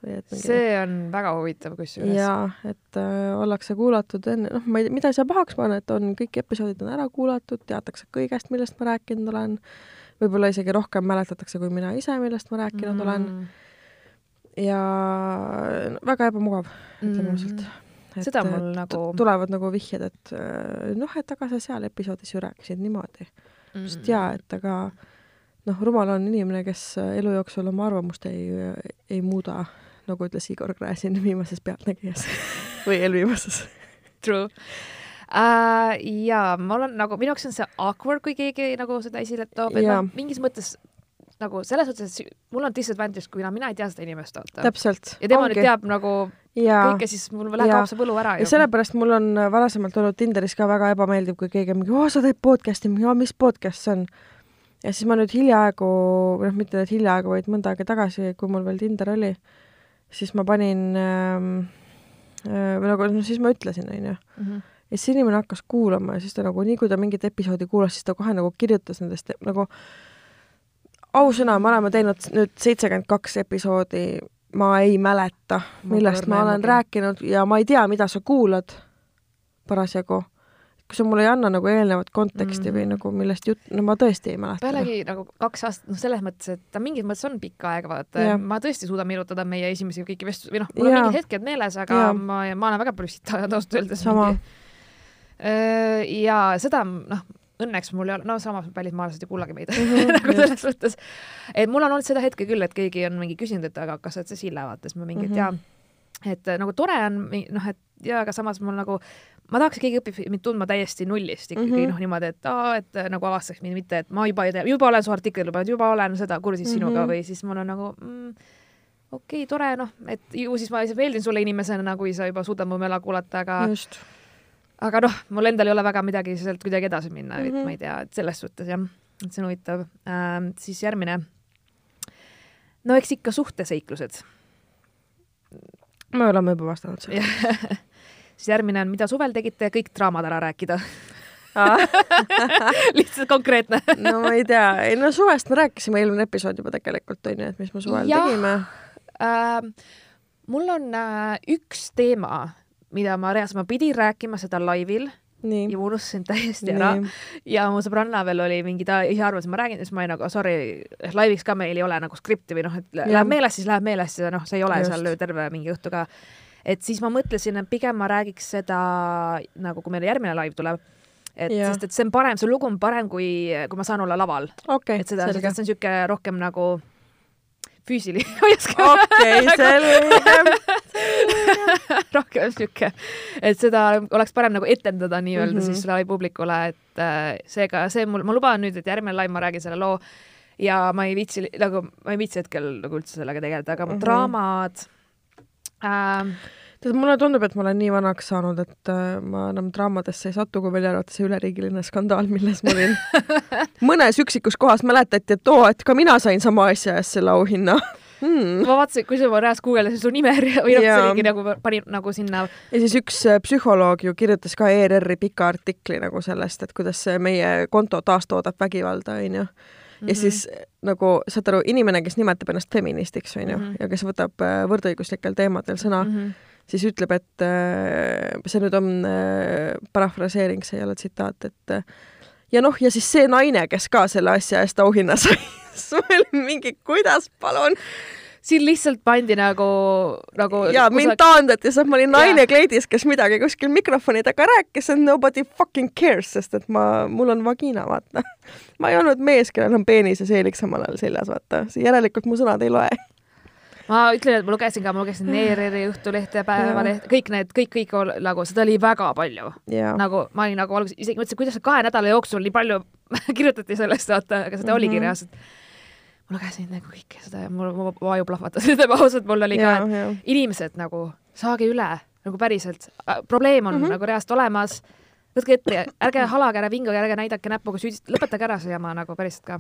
mingi... see on väga huvitav kusjuures. jaa, et äh, ollakse kuulatud enne, noh, ma ei, mida ei saa pahaks panna, et on kõik episoodid on ära kuulatud, teatakse kõigest, millest ma rääkinud olen äh, võib-olla isegi rohkem mäletatakse kui mina ise, millest ma rääkinud mm. olen. ja väga ebamugav, ütleme ausalt. Mm.. seda mul nagu tulevad nagu vihjed, et äh, noh, et aga sa seal episoodis ju rääkisid niimoodi. Mm.. just jaa, et aga noh, rumal on inimene, kes elu jooksul oma arvamust ei, ei muuda, nagu ütles Igor Gräzin viimases Pealtnägijas <laughs> või eelviimases. True uh,. ja ma olen nagu, minu jaoks on see awkward, kui keegi nagu seda esile toob, et ma mingis mõttes nagu selles mõttes, et mul on disadvantage, kuna mina ei tea seda inimest, vaata. täpselt. ja tema Ongi. nüüd teab nagu ja. kõike, siis mul läheb kaob see võlu ära. ja sellepärast mul on varasemalt olnud Tinderis ka väga ebameeldiv, kui keegi on mingi, oo, sa teed podcast'i, mis podcast see on? ja siis ma nüüd hiljaaegu, noh, mitte nüüd hiljaaegu, vaid mõnda aega tagasi, kui mul veel Tinder oli, siis ma panin ähm, äh, või nagu, no siis ma ütlesin, onju mhm ja siis inimene hakkas kuulama ja siis ta nagu nii, kui ta mingit episoodi kuulas, siis ta kohe nagu kirjutas nendest nagu ausõna, me oleme teinud nüüd seitsekümmend kaks episoodi, ma ei mäleta, millest ma, ma olen mõgi. rääkinud ja ma ei tea, mida sa kuulad parasjagu. kui sa mulle ei anna nagu eelnevat konteksti mm -hmm. või mhm. nagu millest jutt, no ma tõesti ei mäleta. pealegi nagu kaks aastat, noh, selles mõttes, et ta mingis mõttes on pikk aeg, vaata, ma tõesti suudan meenutada meie esimesi kõiki vestlusi või noh, mul on mingid hetked meeles, aga ja. ma, ma olen väga ajanud ausalt öeldes. sama mingi ja seda, noh, õnneks mul ei ole, no samas välismaalased ei kuulagi meid mm -hmm, <laughs> nagu selles mõttes, et mul on olnud seda hetke küll, et keegi on mingi küsinud, et aga kas sa oled see Sille, vaata, siis ma mingi, et mm -hmm. jaa, et nagu tore on, noh, et ja aga samas mul nagu, ma tahaks, et keegi õpib mind tundma täiesti nullist ikkagi mm -hmm. noh, niimoodi, et aa, et nagu avastaks mind, mitte et ma juba ei tea, juba olen su artikli lugenud, juba olen seda kursis mm -hmm. sinuga või siis mul on nagu mm, okei okay,, tore, noh, et ju siis ma meeldin sulle inimesena, kui sa juba suudad mu mela kuulata, aga Just aga noh, mul endal ei ole väga midagi sealt kuidagi edasi minna mm, -hmm. et mhm. ma ei tea, et selles suhtes jah, et see on huvitav ähm,. siis järgmine. no eks ikka suhteseiklused. me oleme juba vastanud sellele <laughs> siis järgmine on, mida suvel tegite, kõik draamad ära rääkida <laughs> lihtsalt konkreetne no ma ei tea, ei no suvest me rääkisime eelmine episood juba tegelikult onju, et mis me suvel ja, tegime äh,. mul on äh, üks teema mida ma reaalselt, ma pidin rääkima seda laivil Nii. ja ma unustasin täiesti ära. ja mu sõbranna veel oli mingi, ta ise arvas, et ma räägin, siis ma olin nagu sorry, laiviks ka meil ei ole nagu skripti või noh, et ja. läheb meelest, siis läheb meelest ja noh, see ei ole Just. seal terve mingi õhtu ka. et siis ma mõtlesin, et pigem ma räägiks seda nagu, kui meil järgmine laiv tuleb et ja. sest et see on parem, see lugu on parem, kui, kui ma saan olla laval okay,. et seda, see on niisugune rohkem nagu füüsiline <laughs> okei, <laughs> selge. <laughs> rohkem sihuke, et seda oleks parem nagu etendada nii-öelda mm -hmm. siis live publikule, et äh, seega see mul, ma luban nüüd, et järgmine live ma räägin selle loo ja ma ei viitsi nagu, ma ei viitsi hetkel nagu üldse sellega tegeleda, aga mm -hmm. draamad äh, tead, mulle tundub, et ma olen nii vanaks saanud, et äh, ma enam draamadesse ei satu, kui välja arvata see üleriigiline skandaal, milles ma olin <laughs> mõnes üksikus kohas mäletati, et oo, et ka mina sain sama asja eest selle auhinna hmm.. ma vaatasin, kui sa reaalselt guugeldasid su nime või noh, see oligi nagu, panin nagu sinna. ja siis üks äh, psühholoog ju kirjutas ka ERR-i pika artikli nagu sellest, et kuidas meie konto taastoodab vägivalda, onju ja mm -hmm. siis nagu saad aru, inimene, kes nimetab ennast feministiks, onju, mhm. ja kes võtab äh, võrdõiguslikel teemadel sõna mm, -hmm. siis ütleb, et äh, see nüüd on parafraseering, see ei ole tsitaat, et ja noh, ja siis see naine, kes ka selle asja eest auhinna sai siis ma olin mingi, kuidas, palun siin lihtsalt pandi nagu, nagu ja kusag... mind taandati, sest ma olin naine kleidis, kes midagi kuskil mikrofoni taga rääkis and nobody fucking cares, sest et ma, mul on vagina, vaata. <laughs> ma ei olnud mees, kellel on peenis ja seelik samal ajal seljas, vaata. järelikult mu sõnad ei loe <laughs> ma ütlen, et ma lugesin ka, ma lugesin ERR-i Õhtulehte, Päevalehte, kõik need, kõik, kõik nagu, seda oli väga palju. nagu ma olin nagu alguses, isegi mõtlesin, kuidas kahe nädala jooksul nii palju <laughs> kirjutati sellest, vaata, aga seda mm -hmm. oligi reaalselt ma lugesin nagu kõike seda ja mul, mu vaju plahvatas, <laughs> ütleme ausalt, mul oli ka, et inimesed nagu, saage üle, nagu päriselt, probleem on mm -hmm. nagu reaalselt olemas, võtke ette ärge halage, ärge vingage, ärge näidake näpuga süüdist-, lõpetage ära see jama nagu päriselt ka.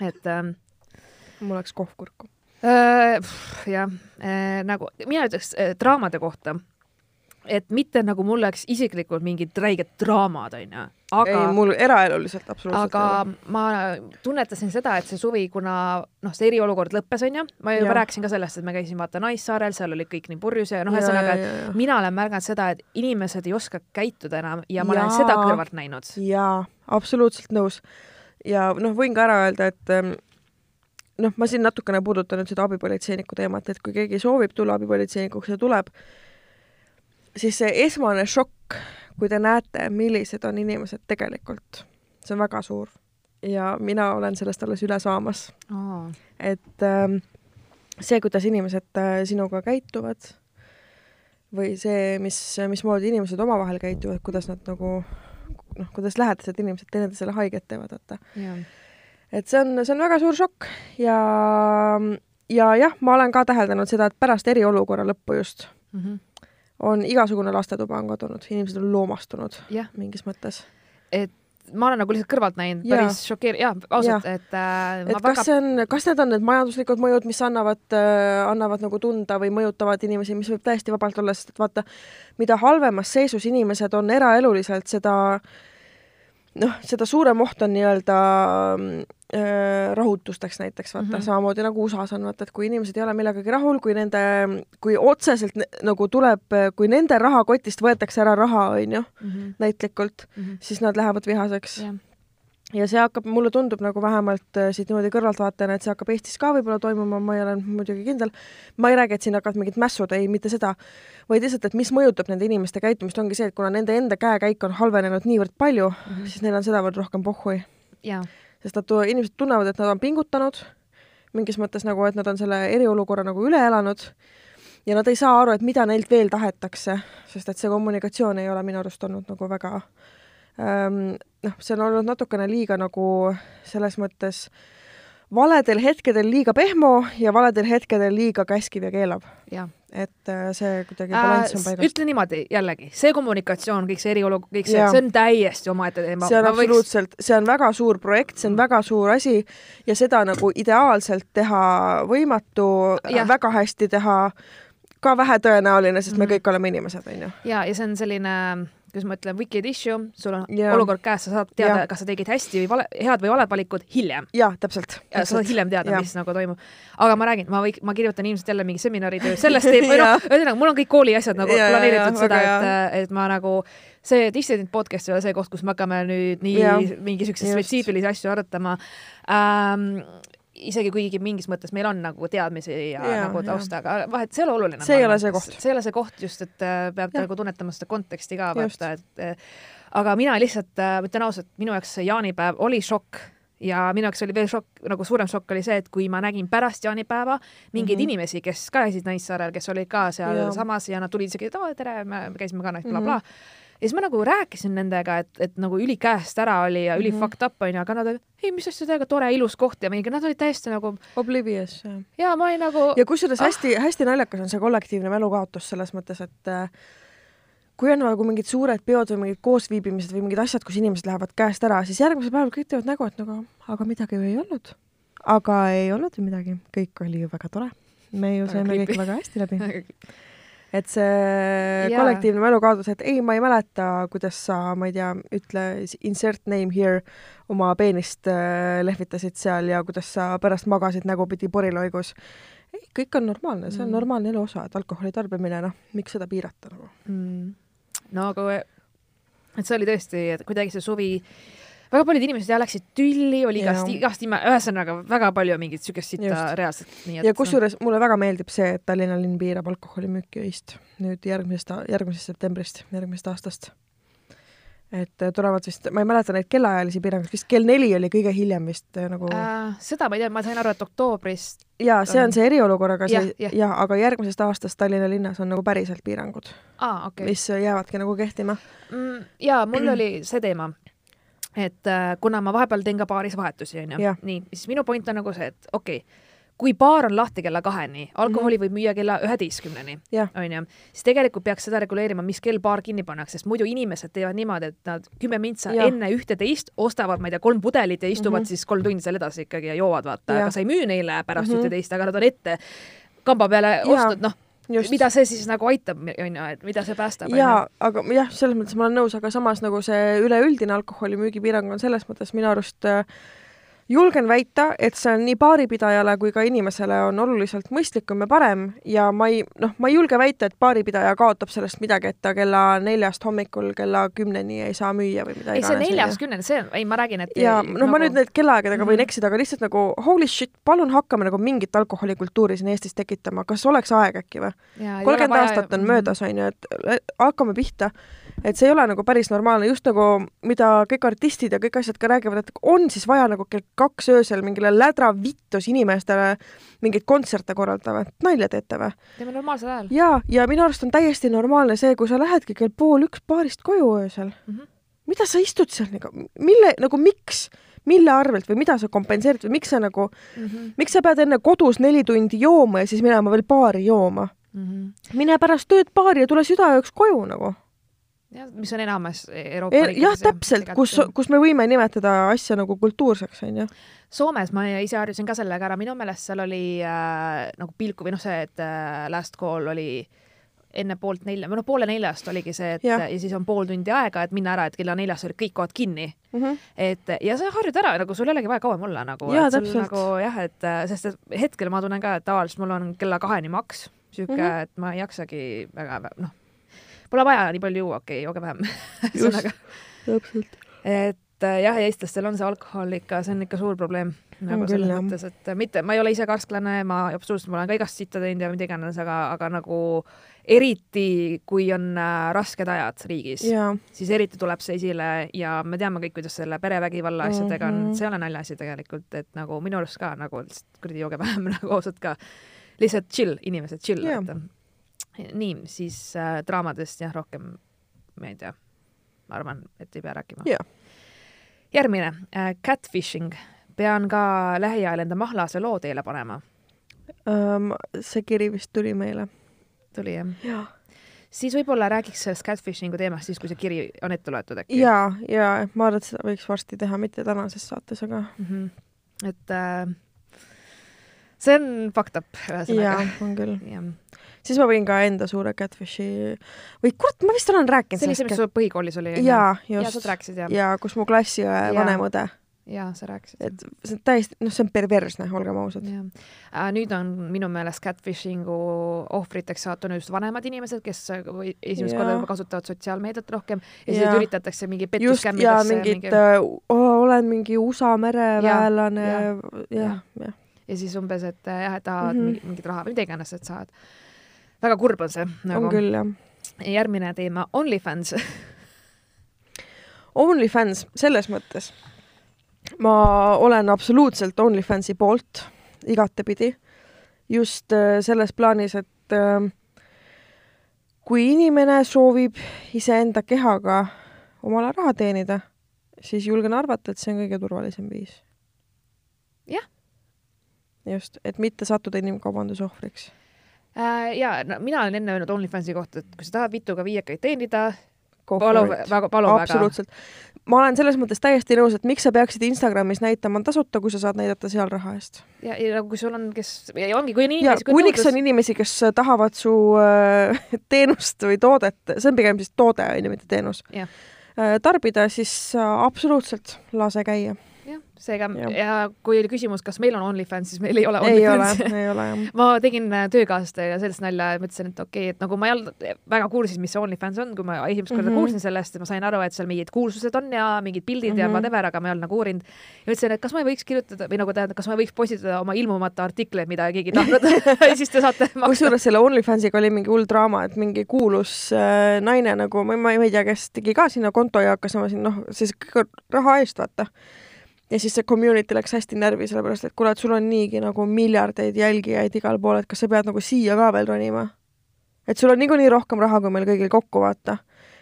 et ähm, mul läks kohv kurku. Jah äh,, nagu mina ütleks äh, draamade kohta et mitte nagu mul oleks isiklikult mingid räiged draamad, onju. aga ei, mul eraeluliselt absoluutselt aga ma tunnetasin seda, et see suvi, kuna noh, see eriolukord lõppes, onju, ma juba rääkisin ka sellest, et me käisime vaata Naissaarel, seal oli kõik nii purjus ja noh, ühesõnaga, et mina olen märganud seda, et inimesed ei oska käituda enam ja ma ja. olen seda kõrvalt näinud. jaa, absoluutselt nõus. ja noh, võin ka ära öelda, et ähm, noh, ma siin natukene puudutan nüüd seda abipolitseiniku teemat, et kui keegi soovib tulla abipolitseinikuks ja tuleb, siis see esmane šokk, kui te näete, millised on inimesed tegelikult, see on väga suur. ja mina olen sellest alles üle saamas. Oh.. et ähm, see, kuidas inimesed äh, sinuga käituvad või see, mis, mismoodi inimesed omavahel käituvad, kuidas nad nagu noh, kuidas lähedased inimesed teineteisele haiget teevad, vaata. Yeah.. Et see on, see on väga suur šokk ja, ja jah, ma olen ka täheldanud seda, et pärast eriolukorra lõppu just mm, -hmm on igasugune lastetuba on kadunud, inimesed on loomastunud yeah. mingis mõttes. et ma olen nagu lihtsalt kõrvalt näinud ja. päris šokeeriv, jah, ausalt, et äh, et kas väga... see on, kas need on need majanduslikud mõjud, mis annavad äh,, annavad nagu tunda või mõjutavad inimesi, mis võib täiesti vabalt olla, sest et vaata, mida halvemas seisus inimesed on eraeluliselt, seda noh, seda suurem oht on nii-öelda äh, rahutusteks näiteks, vaata mm -hmm. samamoodi nagu USA-s on, vaata, et kui inimesed ei ole millegagi rahul, kui nende, kui otseselt nagu tuleb, kui nende rahakotist võetakse ära raha, on ju, mhm. näitlikult mm, -hmm. siis nad lähevad vihaseks yeah ja see hakkab, mulle tundub nagu vähemalt äh, siit niimoodi kõrvaltvaatajana, et see hakkab Eestis ka võib-olla toimuma, ma ei ole muidugi kindel. ma ei räägi, et siin hakkavad mingid mässud, ei, mitte seda, vaid lihtsalt, et mis mõjutab nende inimeste käitumist, ongi see, et kuna nende enda käekäik on halvenenud niivõrd palju mm, -hmm. siis neil on sedavõrd rohkem pohhui. Sest nad, inimesed tunnevad, et nad on pingutanud, mingis mõttes nagu, et nad on selle eriolukorra nagu üle elanud ja nad ei saa aru, et mida neilt veel tahetakse, sest et see kommunikatsioon ei ole minu arust olnud nagu väga Ehm, noh, see on olnud natukene liiga nagu selles mõttes valedel hetkedel liiga pehmo ja valedel hetkedel liiga käskiv ja keelav. et äh, see kuidagi balanss on paigast. ütle niimoodi jällegi, see kommunikatsioon, kõik see eriolukord, kõik see, see on täiesti omaette teema. see on Ma absoluutselt võiks..., see on väga suur projekt, see on väga suur asi ja seda nagu ideaalselt teha võimatu, väga hästi teha ka vähetõenäoline, sest mm me mhm. kõik oleme inimesed, on ju. ja, ja see on selline kuidas ma ütlen, wicked issue, sul on yeah. olukord käes, sa saad teada, kas sa tegid hästi või vale, head või valed valikud hiljem. jah, täpselt. sa saad hiljem teada, mis nagu toimub. aga ma räägin, ma võik-, ma kirjutan ilmselt jälle mingi seminaritöö <laughs> sellest ei, või noh, ühesõnaga mul on kõik kooli asjad nagu ja, planeeritud ja, seda, et, et ma nagu see Dissident podcast ei ole see koht, kus me hakkame nüüd nii ja, mingi siukseid spetsiifilisi asju arutama ähm, isegi kuigi mingis mõttes meil on nagu teadmisi ja, ja nagu tausta, aga vahet, see ei ole oluline. see ei ole see koht. see ei ole see koht just, et äh, peab ja. nagu tunnetama seda konteksti ka vaata, et äh, aga mina lihtsalt, ma äh, ütlen ausalt, minu jaoks see jaanipäev oli šokk ja minu jaoks oli veel šokk, nagu suurem šokk oli see, et kui ma nägin pärast jaanipäeva mingeid mm -hmm. inimesi, kes ka käisid Naissaarel, kes olid ka sealsamas ja, ja nad tulid isegi, et oo, tere, me käisime ka noh, blablabla mm -hmm ja siis ma nagu rääkisin nendega, et, et nagu ülikäest ära oli ja üli mm -hmm. fucked up onju, aga nad olid, ei, mis asja täiega tore, ilus koht ja mingi, nad olid täiesti nagu. Oblivious, ja ma olin nagu. ja kusjuures hästi-hästi ah. naljakas on see kollektiivne mälukaotus selles mõttes, et äh, kui on nagu mingid suured peod või mingid koosviibimised või mingid asjad, kus inimesed lähevad käest ära, siis järgmisel päeval kõik teevad nägu, et nagu aga midagi ju ei olnud. aga ei olnud ju midagi, kõik oli ju väga tore. me ju saime kõik väga hästi läbi <laughs> et see yeah. kollektiivne mälukaotus, et ei, ma ei mäleta, kuidas sa, ma ei tea, ütle insert name here, oma peenist äh, lehvitasid seal ja kuidas sa pärast magasid nägupidi poriloigus. ei, kõik on normaalne, see on mm. normaalne elu osa, et alkoholi tarbimine, noh, miks seda piirata nagu mm.? no aga, et see oli tõesti, et kuidagi see suvi väga paljud inimesed jah läksid tülli, oli igast, igast ime, ühesõnaga väga palju mingit siukest sita reaalselt. ja kusjuures mulle väga meeldib see, et Tallinna linn piirab alkoholimüüki öist nüüd järgmisest, järgmisest septembrist, järgmisest aastast. et äh, tulevad vist, ma ei mäleta neid kellaajalisi piiranguid, vist kell neli oli kõige hiljem vist äh, nagu äh,. seda ma ei tea, ma sain aru, et oktoobrist. ja see on see eriolukorraga see ja, ja. ja, aga järgmisest aastast Tallinna linnas on nagu päriselt piirangud ah,, okay. mis jäävadki nagu kehtima mm,. ja mul oli see teema et äh, kuna ma vahepeal teen ka baaris vahetusi, onju, nii, siis minu point on nagu see, et okei okay,, kui baar on lahti kella kaheni, alkoholi mm -hmm. võib müüa kella üheteistkümneni, onju, siis tegelikult peaks seda reguleerima, mis kell baar kinni pannakse, sest muidu inimesed teevad niimoodi, et nad kümme mintsa ja. enne ühteteist ostavad, ma ei tea, kolm pudelit ja istuvad mm -hmm. siis kolm tundi seal edasi ikkagi ja joovad, vaata, aga sa ei müü neile pärast ühteteist mm -hmm., aga nad on ette kamba peale ostnud, noh Just. mida see siis nagu aitab, on ju, et mida see päästab? jaa, aga jah, selles mõttes ma olen nõus, aga samas nagu see üleüldine alkoholimüügi piirang on selles mõttes minu arust äh, julgen väita, et see on nii baaripidajale kui ka inimesele on oluliselt mõistlikum ja parem ja ma ei, noh, ma ei julge väita, et baaripidaja kaotab sellest midagi, et ta kella neljast hommikul kella kümneni ei saa müüa või mida iganes. ei, see neljast kümneni, see, ei, ma räägin, et ja noh nagu..., ma nüüd need kellaaegadega mm. võin eksida, aga lihtsalt nagu holy shit, palun hakkame nagu mingit alkoholikultuuri siin Eestis tekitama, kas oleks aeg äkki või? kolmkümmend aastat on möödas, on ju, et hakkame pihta et see ei ole nagu päris normaalne, just nagu mida kõik artistid ja kõik asjad ka räägivad, et on siis vaja nagu kell kaks öösel mingile lädra vittus inimestele mingeid kontserte korraldada või? nalja teete või? teeme normaalsel ajal. jaa, ja minu arust on täiesti normaalne see, kui sa lähedki kell pool üks baarist koju öösel mm. -hmm. mida sa istud seal nagu, mille, nagu miks? mille arvelt või mida sa kompenseerid või miks sa nagu mm, -hmm. miks sa pead enne kodus neli tundi jooma ja siis minema veel baari jooma mm? -hmm. mine pärast tööd baari ja tule südaööks koju nagu jah, mis on enamus Euroopa riikides. jah, täpselt, kus, kus me võime nimetada asja nagu kultuurseks, on ju. Soomes ma ise harjusin ka sellega ära, minu meelest seal oli äh, nagu pilku või noh, see, et äh, last call oli enne poolt nelja, või noh, poole neljast oligi see, et ja. ja siis on pool tundi aega, et minna ära, et kella neljast olid kõik kohad kinni mm. -hmm. et ja sa harjud ära, nagu sul ei olegi vaja kauem olla nagu. nagu jah, et äh, sest et hetkel ma tunnen ka, et tavaliselt mul on kella kaheni maks, sihuke mm, -hmm. et ma ei jaksagi väga, noh Pole vaja nii palju juua, okei okay,, jooge vähem <laughs> ühesõnaga. täpselt. et äh, jah, ja eestlastel on see alkohol ikka, see on ikka suur probleem. nagu selles mõttes, et mitte, ma ei ole ise karsklane, ma absoluutselt, ma olen ka igast sitta teinud ja mida iganes, aga, aga nagu eriti, kui on äh, rasked ajad riigis, siis eriti tuleb see esile ja me teame kõik, kuidas selle perevägivalla asjadega mm -hmm. on, see ei ole naljaasi tegelikult, et nagu minu arust ka nagu kuradi jooge vähem <laughs> nagu ausalt ka. lihtsalt chill, inimesed chill, et nii, siis äh, draamadest jah, rohkem ma ei tea, ma arvan, et ei pea rääkima yeah.. järgmine äh,, catfishing. pean ka lähiajal enda mahlase loo teele panema um,. see kiri vist tuli meile. tuli jah ja.? siis võib-olla räägiks sellest catfishingu teemast siis, kui see kiri on ette loetud äkki. ja, ja ma arvan, et seda võiks varsti teha, mitte tänases saates, aga mm. -hmm. et äh, see on fucked up ühesõnaga. on küll siis ma võin ka enda suure catfish'i või kurat, ma vist olen rääkinud see oli see, mis sul põhikoolis oli? jaa, just. ja sa rääkisid, jah? jaa, kus mu klassiõe vanem õde jaa, sa rääkisid. et see on täiesti, noh, see on perversne, olgem ausad. Äh, nüüd on minu meelest catfishingu ohvriteks sattunud just vanemad inimesed, kes või esimest ja. korda juba kasutavad sotsiaalmeediat rohkem ja siis üritatakse mingi pettuskämmidesse. ja mingid mingi... oh,, olen mingi USA mereväelane ja, ja, ja, ja. ja siis umbes, et jah, et tahavad mm -hmm. mingit raha või mida iganes, et saad väga kurb on see nagu.. on küll, jah. järgmine teema, OnlyFans <laughs> OnlyFans selles mõttes, ma olen absoluutselt OnlyFansi poolt igatepidi, just äh, selles plaanis, et äh, kui inimene soovib iseenda kehaga omale raha teenida, siis julgen arvata, et see on kõige turvalisem viis. jah. just, et mitte sattuda inimkaubanduse ohvriks. Ja no, mina olen enne öelnud OnlyFansi kohta, et kui sa tahad vituga viiekaid teenida, palun väga, palun väga. absoluutselt. ma olen selles mõttes täiesti nõus, et miks sa peaksid Instagramis näitama tasuta, kui sa saad näidata seal raha eest. ja, ja nagu kui sul on, kes, ongi, kui on inimesi. kuniks on inimesi, kes tahavad su äh, <laughs> teenust või toodet, see on pigem siis toode, on ju, mitte teenus. Äh, tarbida, siis äh, absoluutselt lase käia seega ja. ja kui oli küsimus, kas meil on OnlyFans, siis meil ei ole OnlyFans. ei ole, ei ole jah. <laughs> ma tegin äh, töökaaslastega sellest nalja ja mõtlesin, et okei okay,, et nagu ma ei olnud väga kursis, mis see OnlyFans on, kui ma esimest korda mm -hmm. kuulsin sellest, ma sain aru, et seal mingid kuulsused on ja mingid pildid mm -hmm. ja mhm. whatever, aga ma ei olnud nagu uurinud. ja mõtlesin, et kas ma ei võiks kirjutada või nagu tähendab, kas ma ei võiks postitada oma ilmumata artikleid, mida keegi tahtnud <laughs> <laughs> siis te saate kusjuures selle OnlyFansiga oli mingi hull draama, et mingi kuulus äh, naine nagu, ma, ma ei tea, kes tegi ka sinna konto ja hakkas oma siin noh, siis raha eest vaata ja siis see community läks hästi närvi, sellepärast et kuule, et sul on niigi nagu miljardeid jälgijaid igal pool, et kas sa pead nagu siia ka veel ronima? et sul on niikuinii rohkem raha kui meil kõigil kokku, vaata.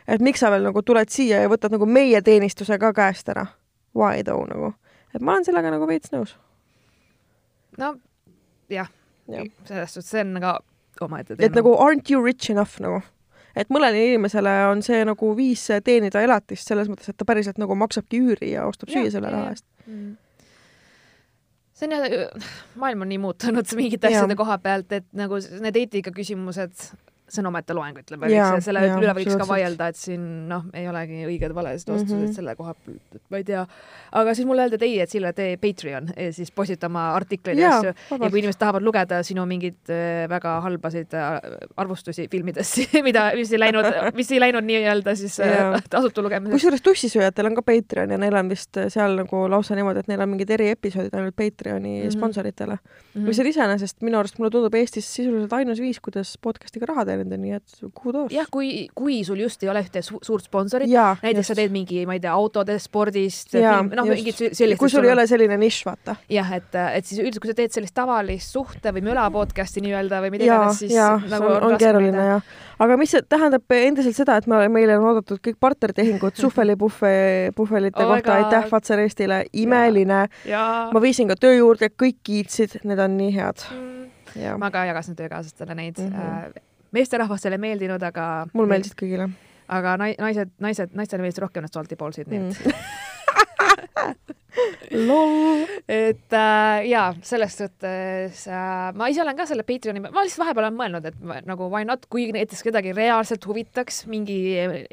et miks sa veel nagu tuled siia ja võtad nagu meie teenistuse ka käest ära? Why though nagu? et ma olen sellega nagu veits nõus. no jah ja., selles suhtes see on nagu omaette teema. et nagu aren't you rich enough nagu et mõnele inimesele on see nagu viis teenida elatist selles mõttes, et ta päriselt nagu maksabki üüri ja ostab süüa selle raha eest. Mm. See on jah, <sighs> maailm on nii muutunud <laughs> mingite asjade koha pealt, et nagu need eetikaküsimused see on omaette loeng, ütleme, selle ja, üle võiks ka vaielda, et siin noh, ei olegi õiged valesed vastused mm -hmm. selle koha pealt, ma ei tea. aga siis mulle öeldi, et ei, et Sille, tee Patreon, siis postita oma artikleid ja asju ja kui inimesed tahavad lugeda sinu mingeid äh, väga halbasid äh, arvustusi filmidest <laughs> mida, mis ei läinud, mis ei läinud nii-öelda siis tasuta lugemiseks. kusjuures tussisööjatel on ka Patreon ja neil on vist seal nagu lausa niimoodi, et neil on mingid eriepisoodid ainult Patreoni mm -hmm. sponsoritele mm. -hmm. mis on iseenesest minu arust, mulle tundub Eestis sisuliselt ainus viis, kuidas podcast'iga raha teenida, nii et kudos. jah, kui, kui sul just ei ole ühte su suurt sponsorit, näiteks just. sa teed mingi, ma ei tea, autode, spordist, noh, mingid sellised. kui sul ei ole selline nišš, vaata. jah, et, et siis üldiselt, kui sa teed sellist tavalist suhte või möla podcast'i nii-öelda või mida iganes, siis ja, nagu on, on keeruline jah. aga mis see tähendab endiselt seda, et me, meile on oodatud kõik partneritehingud <laughs> Suhveli-Puhve, Puhvelite oh kohta, aitäh Fazer Eestile, imeline. ma viisin ka töö juurde, kõik kiitsid, need on nii head mm Ja. ma ka jagasin töökaaslastele neid mm. -hmm meesterahvastele meeldinud, aga mul meeldisid kõigile. aga nai-, naised, naised, naistele meeldis rohkem need salty balls'id, nii et mm. <laughs> lol. et äh, jaa, selles suhtes äh, ma ise olen ka selle Patreoni, ma lihtsalt vahepeal olen mõelnud, et ma, nagu why not, kui näiteks kedagi reaalselt huvitaks mingi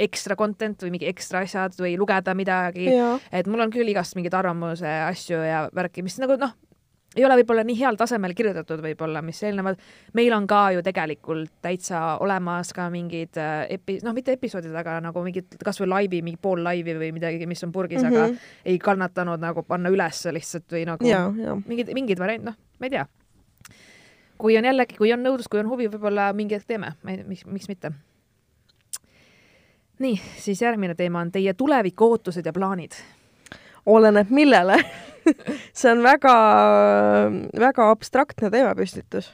ekstra content või mingi ekstra asjad või lugeda midagi, et mul on küll igast mingeid arvamuse asju ja värki, mis nagu noh, ei ole võib-olla nii heal tasemel kirjutatud võib-olla, mis eelnevad. meil on ka ju tegelikult täitsa olemas ka mingid äh, epi-, noh, mitte episoodid, aga nagu mingid kasvõi laivi, mingi pool laivi või midagi, mis on purgis mm, -hmm. aga mhm. ei kannatanud nagu panna üles lihtsalt või nagu ja, ja. mingid, mingid variant, noh, ma ei tea. kui on jällegi, kui on nõudlus, kui on huvi, võib-olla mingi hetk teeme, miks, miks mitte. nii, siis järgmine teema on teie tuleviku ootused ja plaanid. Oleneb millele <laughs> see on väga, väga abstraktne teemapüstitus.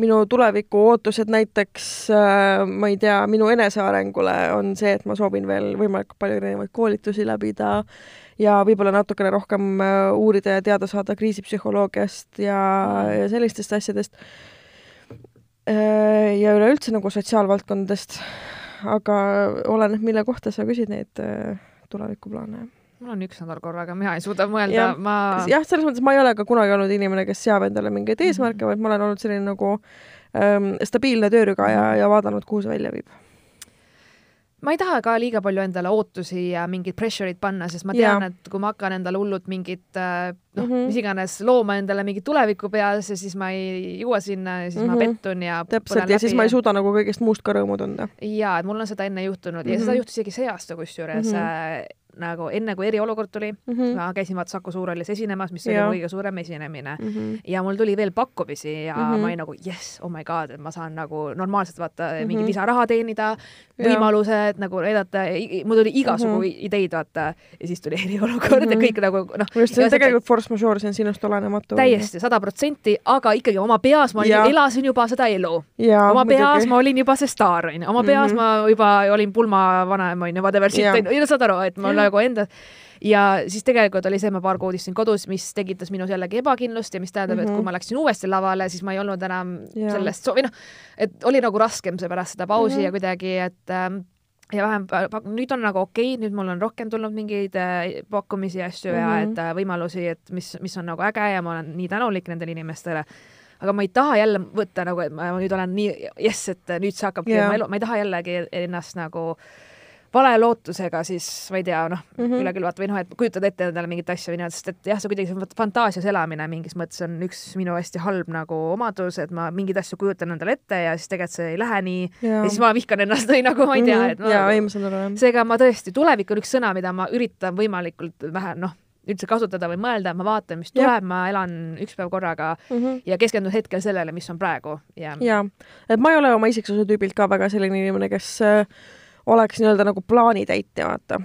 minu tuleviku ootused näiteks, äh, ma ei tea, minu enesearengule on see, et ma soovin veel võimalikult palju erinevaid koolitusi läbida ja võib-olla natukene rohkem äh, uurida ja teada saada kriisipsühholoogiast ja, ja sellistest asjadest. Äh, ja üleüldse nagu sotsiaalvaldkondadest. aga oleneb, mille kohta sa küsid neid tulevikuplaane mul on üks nädal korraga, mina ei suuda mõelda, ma jah, selles mõttes ma ei ole ka kunagi olnud inimene, kes seab endale mingeid eesmärke mm, -hmm. vaid ma olen olnud selline nagu ähm, stabiilne töörüga ja, ja vaadanud, kuhu see välja viib ma ei taha ka liiga palju endale ootusi ja mingit pressure'it panna, sest ma tean, et kui ma hakkan endale hullult mingit äh, noh mm -hmm., mis iganes looma endale mingit tulevikku peas ja siis ma ei jõua sinna ja siis mm -hmm. ma mhm. pettun ja täpselt, ja siis ma ei suuda nagu kõigest muust ka rõõmu tunda. jaa, et mul on seda enne juhtunud mm -hmm. ja seda mhm. juhtus isegi see aasta kusjuures mm. -hmm. Nagu enne, kui eriolukord tuli mm, -hmm. ma käisin vaata Saku Suurhallis esinemas, mis ja. oli kõige suurem esinemine mm. -hmm. ja mul tuli veel pakkumisi ja mm -hmm. ma olin nagu jess, oh my god, et ma saan nagu normaalselt vaata mm -hmm. mingi lisaraha teenida, võimalused nagu näidata, mul tuli igasugu mm -hmm. ideid vaata ja siis tuli <laughs> eriolukord mm -hmm. ja mhm. kõik nagu noh. see on tegelikult force majeure, see on sinust olematu. täiesti, sada protsenti, aga ikkagi oma peas ma olin, elasin juba seda elu. oma peas muidugi. ma olin juba see staar onju, oma peas mm -hmm. ma juba olin pulmavanem onju, whatever shit onju, saad aru, et ma nagu enda ja siis tegelikult oli see, ma paar kuud istusin kodus, mis tekitas minus jällegi ebakindlust ja mis tähendab mm, -hmm. et kui mhm. ma läksin uuesti lavale, siis ma ei olnud enam ja. sellest soovi, noh, et oli nagu raskem see pärast seda pausi mm -hmm. ja kuidagi, et ähm, ja vähem, nüüd on nagu okei okay,, nüüd mul on rohkem tulnud mingeid äh, pakkumisi ja asju mm -hmm. ja et äh, võimalusi, et mis, mis on nagu äge ja ma olen nii tänulik nendele inimestele aga ma ei taha jälle võtta nagu, et ma nüüd olen nii jess, et nüüd see hakkabki yeah., ma, elu, ma ei taha jällegi ennast nagu äh, vale lootusega, siis ma ei tea, noh mm -hmm., üle külvata või noh, et kujutad ette endale mingit asja või nii, sest et jah, see kuidagi see fantaasias elamine mingis mõttes on üks minu hästi halb nagu omadus, et ma mingeid asju kujutan endale ette ja siis tegelikult see ei lähe nii ja, ja siis ma vihkan ennast või nagu ma ei tea, et ma, mhm. jaa, ei, ma saan aru, jah. seega ma tõesti, tulevik on üks sõna, mida ma üritan võimalikult vähe, noh, üldse kasutada või mõelda, ma vaatan, mis tuleb, ma elan üks päev korraga mm -hmm. ja keskendun hetkel sellele, mis on praegu ja. ja, et ma ei ole oma isiksuse tüübilt ka väga selline inimene, kes äh, oleks nii-öelda nagu plaanitäitja, vaata.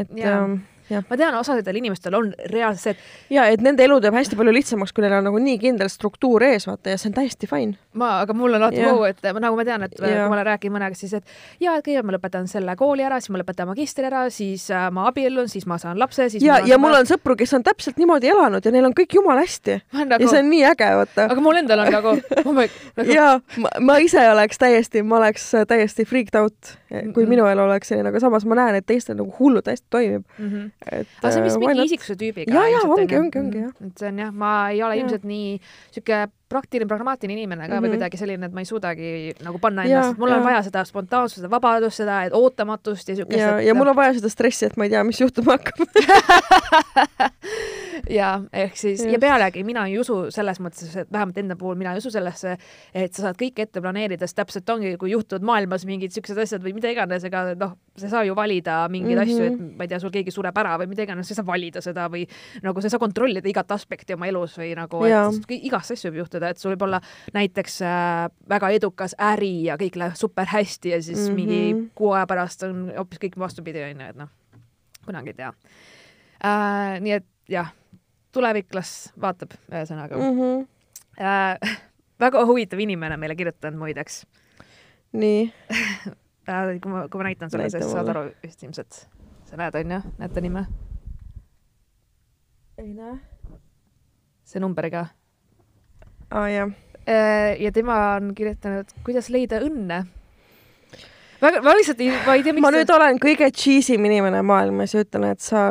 et ja. ähm. Ma tean, osadel inimestel on reaalselt see, et ja et nende elu teeb hästi palju lihtsamaks, kui neil on nagu nii kindel struktuur ees, vaata, ja see on täiesti fine. ma, aga mul on alati vau, et nagu ma tean, et ja. kui ma olen rääkinud mõnega, siis et ja, et kõigepealt ma lõpetan selle kooli ära, siis ma lõpetan magistri ära, siis äh, ma abiellun, siis ma saan lapse, siis ja, ja mul on sõpru, kes on täpselt niimoodi elanud ja neil on kõik jumala hästi. <laughs> Nagu... ja see on nii äge, vaata. aga mul endal on nagu oh nagu... ja ma, ma ise oleks täiesti, ma oleks täiesti freaked out, kui mm -hmm. minu elu oleks selline, aga samas ma näen, et teistel nagu hullult hästi toimib mm. -hmm. Et aga see on vist vist mingi isiksuse tüübiga. ja, ja ongi, ongi, ongi jah. et see on jah, ma ei ole ja. ilmselt nii sihuke praktiline, pragmaatiline inimene ka mm -hmm. või mhm. kuidagi selline, et ma ei suudagi nagu panna ennast, mul on vaja seda spontaansust, seda vabadust, seda ootamatust ja siukest. ja, ja mul on vaja seda stressi, et ma ei tea, mis juhtuma hakkab <laughs> ja ehk siis Just. ja pealegi mina ei usu selles mõttes, et vähemalt enda puhul mina ei usu sellesse, et sa saad kõike ette planeerida, sest täpselt ongi, kui juhtuvad maailmas mingid siuksed asjad või mida iganes, ega noh, sa ei saa ju valida mingeid mm -hmm. asju, et mhm. ma ei tea, sul keegi sureb ära või mida iganes, sa ei saa valida seda või nagu sa ei saa kontrollida igat aspekti oma elus või nagu, et igast asju võib juhtuda, et sul võib olla näiteks äh, väga edukas äri ja kõik läheb super hästi ja siis mm -hmm. mingi kuu aja pärast on hoopis kõik vastupidi, onju, et noh, kunagi ei tea äh,. nii et jah tulevik las vaatab, ühesõnaga mm. -hmm. Äh, <laughs> väga huvitav inimene meile kirjutanud muideks. nii <laughs> äh, kui ma, kui ma näitan sulle, siis saad aru vist ilmselt. sa näed, onju, näed ta nime? ei näe. see numbriga. aa ah,, jah äh,. ja tema on kirjutanud, kuidas leida õnne väga, ma lihtsalt ei, ma ei tea, miks ma nüüd olen kõige cheesy im inimene maailmas ja ütlen, et sa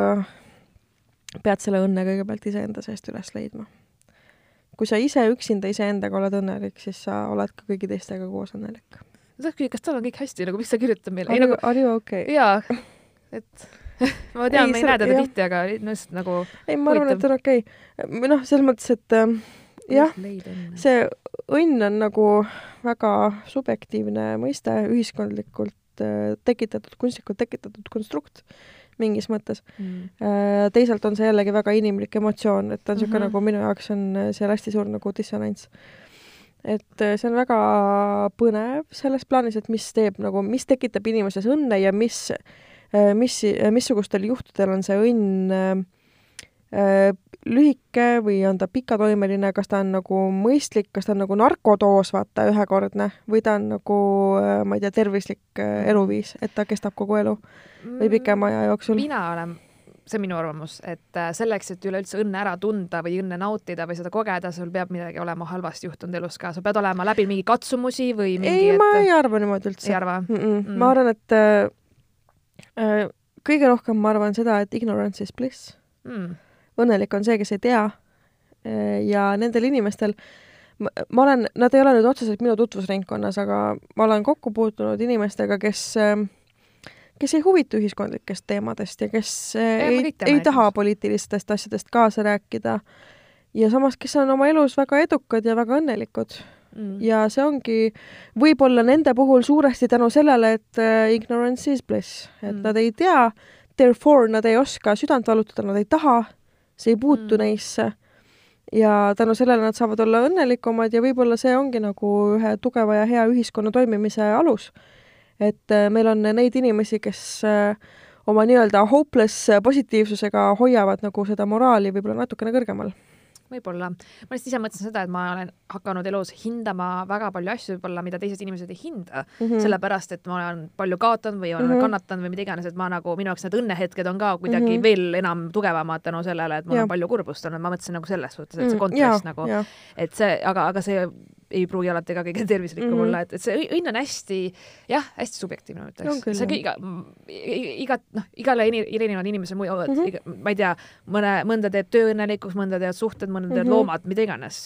pead selle õnne kõigepealt iseenda seest üles leidma. kui sa ise üksinda iseendaga oled õnnelik, siis sa oled ka kõigi teistega koos õnnelik. ma tahaks küsida, kas tal on kõik hästi, nagu mis ta kirjutab meile? Are, nagu, are you okay? jaa, et <laughs> ma tean, me ei näe teda tihti, aga no just nagu ei, ma arvan, et on okei okay.. või noh, selles mõttes, et äh, jah, see õnn on nagu väga subjektiivne mõiste, ühiskondlikult äh, tekitatud, kunstlikult tekitatud konstrukt mingis mõttes mm.. Äh, teisalt on see jällegi väga inimlik emotsioon, et ta on niisugune mm -hmm. nagu minu jaoks on äh, seal hästi suur nagu dissonants. et äh, see on väga põnev selles plaanis, et mis teeb nagu, mis tekitab inimeses õnne ja mis, mis, missugustel juhtudel on see õnn lühike või on ta pikatoimeline, kas ta on nagu mõistlik, kas ta on nagu narkodoos, vaata, ühekordne, või ta on nagu, ma ei tea, tervislik mm. eluviis, et ta kestab kogu elu või pikema aja jooksul? mina olen, see on minu arvamus, et äh, selleks, et üleüldse õnne ära tunda või õnne nautida või seda kogeda, sul peab midagi olema halvasti juhtunud elus ka, sa pead olema läbi mingi katsumusi või mingi ei et..., ma ei arva niimoodi üldse. ei arva mm? -mm. Mm. ma arvan, et äh, äh, kõige rohkem ma arvan seda, et ignorance is bliss mm õnnelik on see, kes ei tea. ja nendel inimestel, ma olen, nad ei ole nüüd otseselt minu tutvusringkonnas, aga ma olen kokku puutunud inimestega, kes kes ei huvitu ühiskondlikest teemadest ja kes ja, ei, ei taha poliitilistest asjadest kaasa rääkida. ja samas, kes on oma elus väga edukad ja väga õnnelikud mm.. ja see ongi võib-olla nende puhul suuresti tänu sellele, et ignorance is bliss, et mm. nad ei tea therefore nad ei oska südant valutada, nad ei taha, see ei puutu mm. neisse ja tänu sellele nad saavad olla õnnelikumad ja võib-olla see ongi nagu ühe tugeva ja hea ühiskonna toimimise alus. et äh, meil on neid inimesi, kes äh, oma nii-öelda hopeless positiivsusega hoiavad nagu seda moraali võib-olla natukene kõrgemal võib-olla. ma lihtsalt ise mõtlesin seda, et ma olen hakanud elus hindama väga palju asju võib-olla, mida teised inimesed ei hinda mm, -hmm. sellepärast et ma olen palju kaotanud või olen mm -hmm. kannatanud või mida iganes, et ma nagu, minu jaoks need õnnehetked on ka kuidagi mm -hmm. veel enam tugevamad tänu sellele, et mul ja. on palju kurbust olnud, ma mõtlesin nagu selles suhtes, et see mhm. kontekst mm, nagu, et see, aga, aga see ei pruugi alati ka kõige tervislikum mm -hmm. olla, et, et see õnn on hästi, jah, hästi subjektiivne, ma ütleks. see iga, iga, noh, igale erineval inimesel mõjuvad mm, -hmm. ma ei tea, mõne, mõnda teeb töö õnnelikuks, mõnda teevad suhted, mõnda teevad mm -hmm. loomad, mida iganes,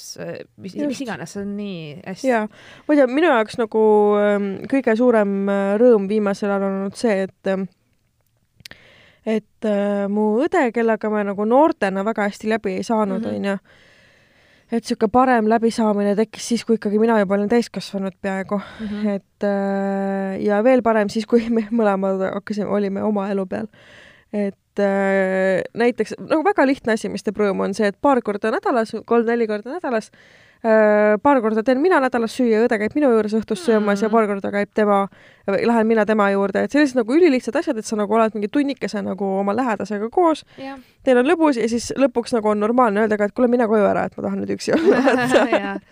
mis, mis iganes, see on nii hästi. jaa, ma ei tea, minu jaoks nagu ähm, kõige suurem äh, rõõm viimasel ajal on olnud see, et ähm, et äh, mu õde, kellega me nagu noortena väga hästi läbi ei saanud, mhm. onju, et niisugune parem läbisaamine tekkis siis, kui ikkagi mina juba olin täiskasvanud peaaegu mm. -hmm. et äh, ja veel parem siis, kui me mõlemad hakkasime, olime oma elu peal. et äh, näiteks nagu väga lihtne asi, mis teeb rõõmu, on see, et paar korda nädalas, kolm-neli korda nädalas äh, paar korda teen mina nädalas süüa, õde käib minu juures õhtus söömas mm. ja paar korda käib tema, lähen mina tema juurde, et sellised nagu ülilihtsad asjad, et sa nagu oled mingi tunnikese nagu oma lähedasega koos, teil on lõbus ja siis lõpuks nagu on normaalne öelda ka, et kuule, mine koju ära, et ma tahan nüüd üksi olla <laughs>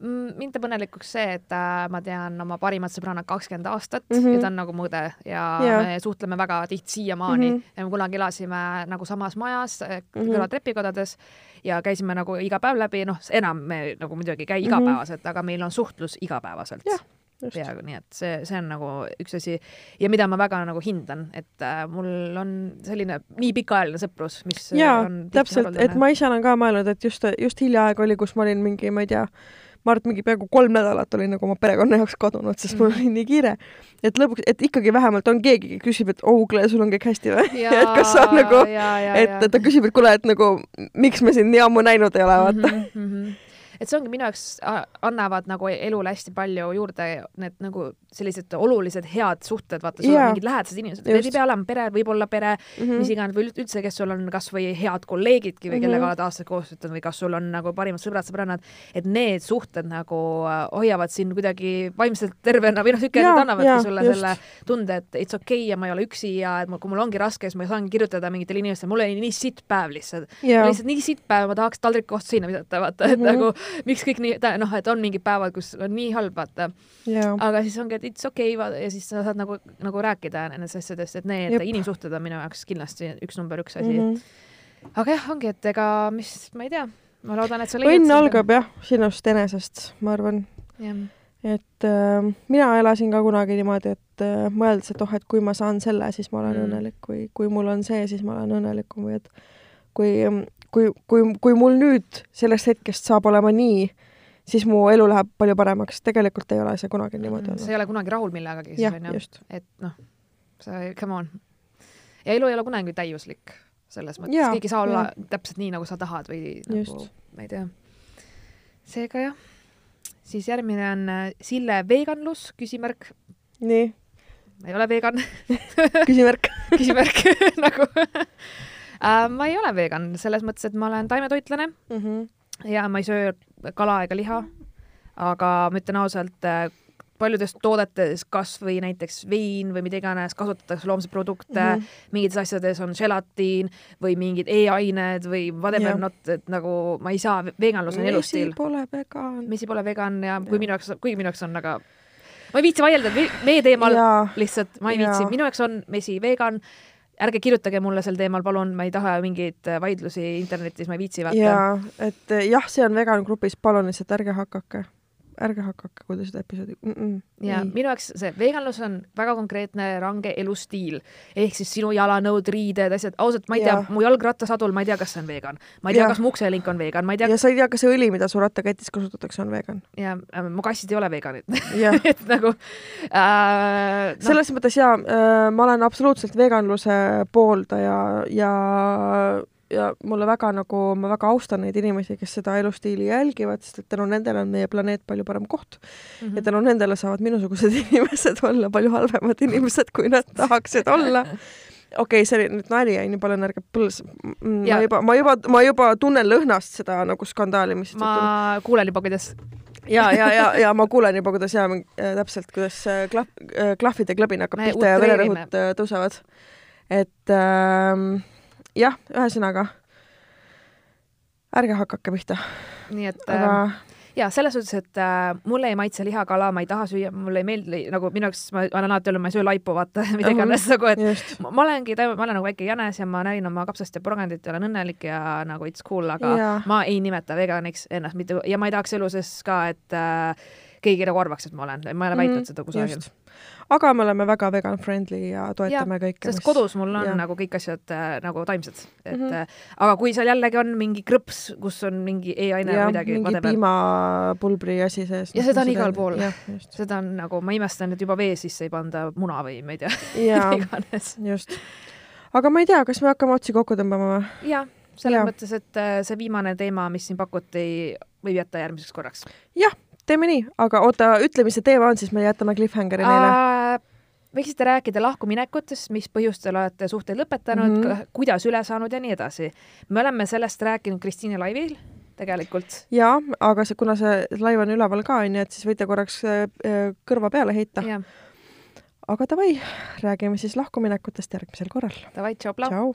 mind teeb õnnelikuks see, et äh, ma tean oma parimat sõbrannat kakskümmend aastat mm -hmm. ja ta on nagu mu õde ja yeah. me suhtleme väga tihti siiamaani mm -hmm. me kunagi elasime nagu samas majas mm -hmm. kõrval trepikodades ja käisime nagu iga päev läbi, noh, enam me nagu muidugi ei käi mhm. igapäevaselt mm, -hmm. aga meil on suhtlus igapäevaselt yeah peaaegu, nii et see, see on nagu üks asi ja mida ma väga nagu hindan, et äh, mul on selline nii pikaajaline sõprus, mis jaa, täpselt, et ma ise olen ka mõelnud, et just, just hiljaaegu oli, kus ma olin mingi, ma ei tea, ma arvan, et mingi peaaegu kolm nädalat olin nagu oma perekonna jaoks kadunud, sest mul oli nii kiire. et lõpuks, et ikkagi vähemalt on keegi, kes küsib, et oh, kuule, sul on kõik hästi või? <laughs> et kas sa nagu, et ta küsib, et kuule, et nagu miks me sind nii ammu näinud ei ole, vaata mm. -hmm et see ongi minu jaoks, annavad nagu elule hästi palju juurde need nagu sellised olulised head suhted, vaata, sul yeah. on mingid lähedased inimesed, need ei pea olema pere, võib-olla pere mm, -hmm. mis iganes, või üldse, kes sul on kasvõi head kolleegidki või mm -hmm. kellega oled aastaid koos töötanud või kas sul on nagu parimad sõbrad-sõbrannad, et need suhted nagu äh, hoiavad sind kuidagi vaimselt tervena või noh, niisugune, et annavadki yeah, sulle just. selle tunde, et it's okei okay ja ma ei ole üksi ja et mul, kui mul ongi raske, siis ma saan kirjutada mingitele inimestele, mul oli nii sitt päev lihtsalt yeah.. lihtsalt nii sitt päev, ma tahaks taldriku vastu seina visata, vaata, et mm -hmm. nagu <laughs> miks kõik nii, noh, et on mingid päevad, kus on nii halb, vaata yeah.. aga siis ongi, et it's okei okay, ja siis sa saad nagu, nagu rääkida nendest asjadest, et need Jep. inimsuhted on minu jaoks kindlasti üks number üks asi mm. -hmm. aga jah, ongi, et ega mis, ma ei tea, ma loodan, et sa leiad õnn algab jah, sinust enesest, ma arvan. et äh, mina elasin ka kunagi niimoodi, et äh, mõeldes, et oh, et kui ma saan selle, siis ma olen mm. õnnelik või kui mul on see, siis ma olen õnnelikum või et kui kui, kui, kui mul nüüd sellest hetkest saab olema nii, siis mu elu läheb palju paremaks, tegelikult ei ole see kunagi niimoodi olnud. sa ei ole kunagi rahul millegagi siis onju, et noh, sa, come on. ja elu ei ole kunagi täiuslik selles mõttes, keegi ei saa olla ja. täpselt nii, nagu sa tahad või Just. nagu, ma ei tea. seega jah, siis järgmine on äh, Sille veganlus, küsimärk. nii. ma ei ole vegan <laughs> küsimärk <laughs> küsimärk <laughs> nagu äh,. ma ei ole vegan selles mõttes, et ma olen taimetoitlane mm -hmm. ja ma ei söö kala ega liha. aga ma ütlen ausalt, äh, paljudes toodetes, kas või näiteks vein või mida iganes, kasutatakse loomseid produkte mm, -hmm. mingites asjades on želatiin või mingid e-ained või whatever not, et nagu ma ei saa, veganlus on elustiil. mesi pole vegan. mesi pole vegan ja kui minu jaoks, kuigi minu jaoks on, aga ma ei viitsi vaielda vee teemal lihtsalt, ma ei viitsi, minu jaoks on mesi vegan ärge kirjutage mulle sel teemal, palun, ma ei taha mingeid vaidlusi internetis, ma ei viitsi vaata. jaa, et jah, see on vegan grupis, palun lihtsalt ärge hakake ärge hakake, te seda episoodi mm. -mm, ja ei. minu jaoks see veganlus on väga konkreetne range elustiil ehk siis sinu jalanõud, riided, asjad, ausalt, ma ei ja. tea, mu jalgrattasadul, ma ei tea, kas see on vegan, ma ei tea, kas mu ukselink on vegan, ma ei tea. ja sa ei tea, kas see õli, mida su rattaketis kasutatakse, on vegan. ja äh, mu kassid ei ole veganid <laughs> et nagu äh, no. selles mõttes jaa äh,, ma olen absoluutselt veganluse pooldaja ja ja mulle väga nagu, ma väga austan neid inimesi, kes seda elustiili jälgivad, sest et tänu nendele on meie planeet palju parem koht mm. -hmm. ja tänu nendele saavad minusugused <laughs> inimesed olla palju halvemad inimesed, kui nad tahaksid olla. <laughs> okei okay,, see oli nüüd nali, onju, palun ärge põls-. ma Ja- juba, ma juba, ma juba tunnen lõhnast seda nagu skandaali, mis ma kuulen juba, kuidas ja, ja, ja, ja ma kuulen juba, kuidas ja äh, täpselt, kuidas äh, klahv äh,, klahvide klõbin hakkab pihta ja vererõhud äh, tõusevad. et ähm, jah, ühesõnaga ärge hakake pihta, nii et aga äh, ja selles suhtes, et äh, mulle ei maitse lihakala, ma ei taha süüa, mulle ei meeldi nagu minu jaoks, ma olen alati öelnud, ma ei söö laipu, vaata <laughs> mida iganes nagu, et just, ma ma olengi, ma olen nagu väike jänes ja ma närin oma kapsast ja porgandit ja olen õnnelik ja nagu it's cool, aga Jaa. ma ei nimeta veganiks ennast mitte ja ma ei tahaks elu sees ka, et äh, keegi nagu arvaks, et ma olen, ma ei ole väitnud Mhm, seda kusagil. Aga me oleme väga vegan friendly ja toetame ja, kõike, sest kodus mul on ja. nagu kõik asjad äh, nagu taimsed, et mm. -hmm. aga kui seal jällegi on mingi krõps, kus on mingi e-aine ja või midagi, mingi piimapulbri asi sees. Ja seda on igal pool. seda on nagu, ma imestan, et juba vee sisse ei panda muna või ma ei tea <laughs> jaa, just. aga ma ei tea, kas me hakkame otsi kokku tõmbama või? jah, selles Jaa. mõttes, et äh, see viimane teema, mis siin pakuti, võib jätta järgmiseks korraks. jah, teeme nii, aga oota, ütle, mis see teema on, siis me jätame cliffhangeri neile. võiksite rääkida lahkuminekutest, mis põhjustel olete suhteid lõpetanud mm. -hmm. kuidas üle saanud ja nii edasi. me oleme sellest rääkinud Kristiine laivil tegelikult. jaa, aga see, kuna see laiv on üleval ka, onju, et siis võite korraks äh, äh, kõrva peale heita. aga davai, räägime siis lahkuminekutest järgmisel korral. davai, tšau, plau. tšau.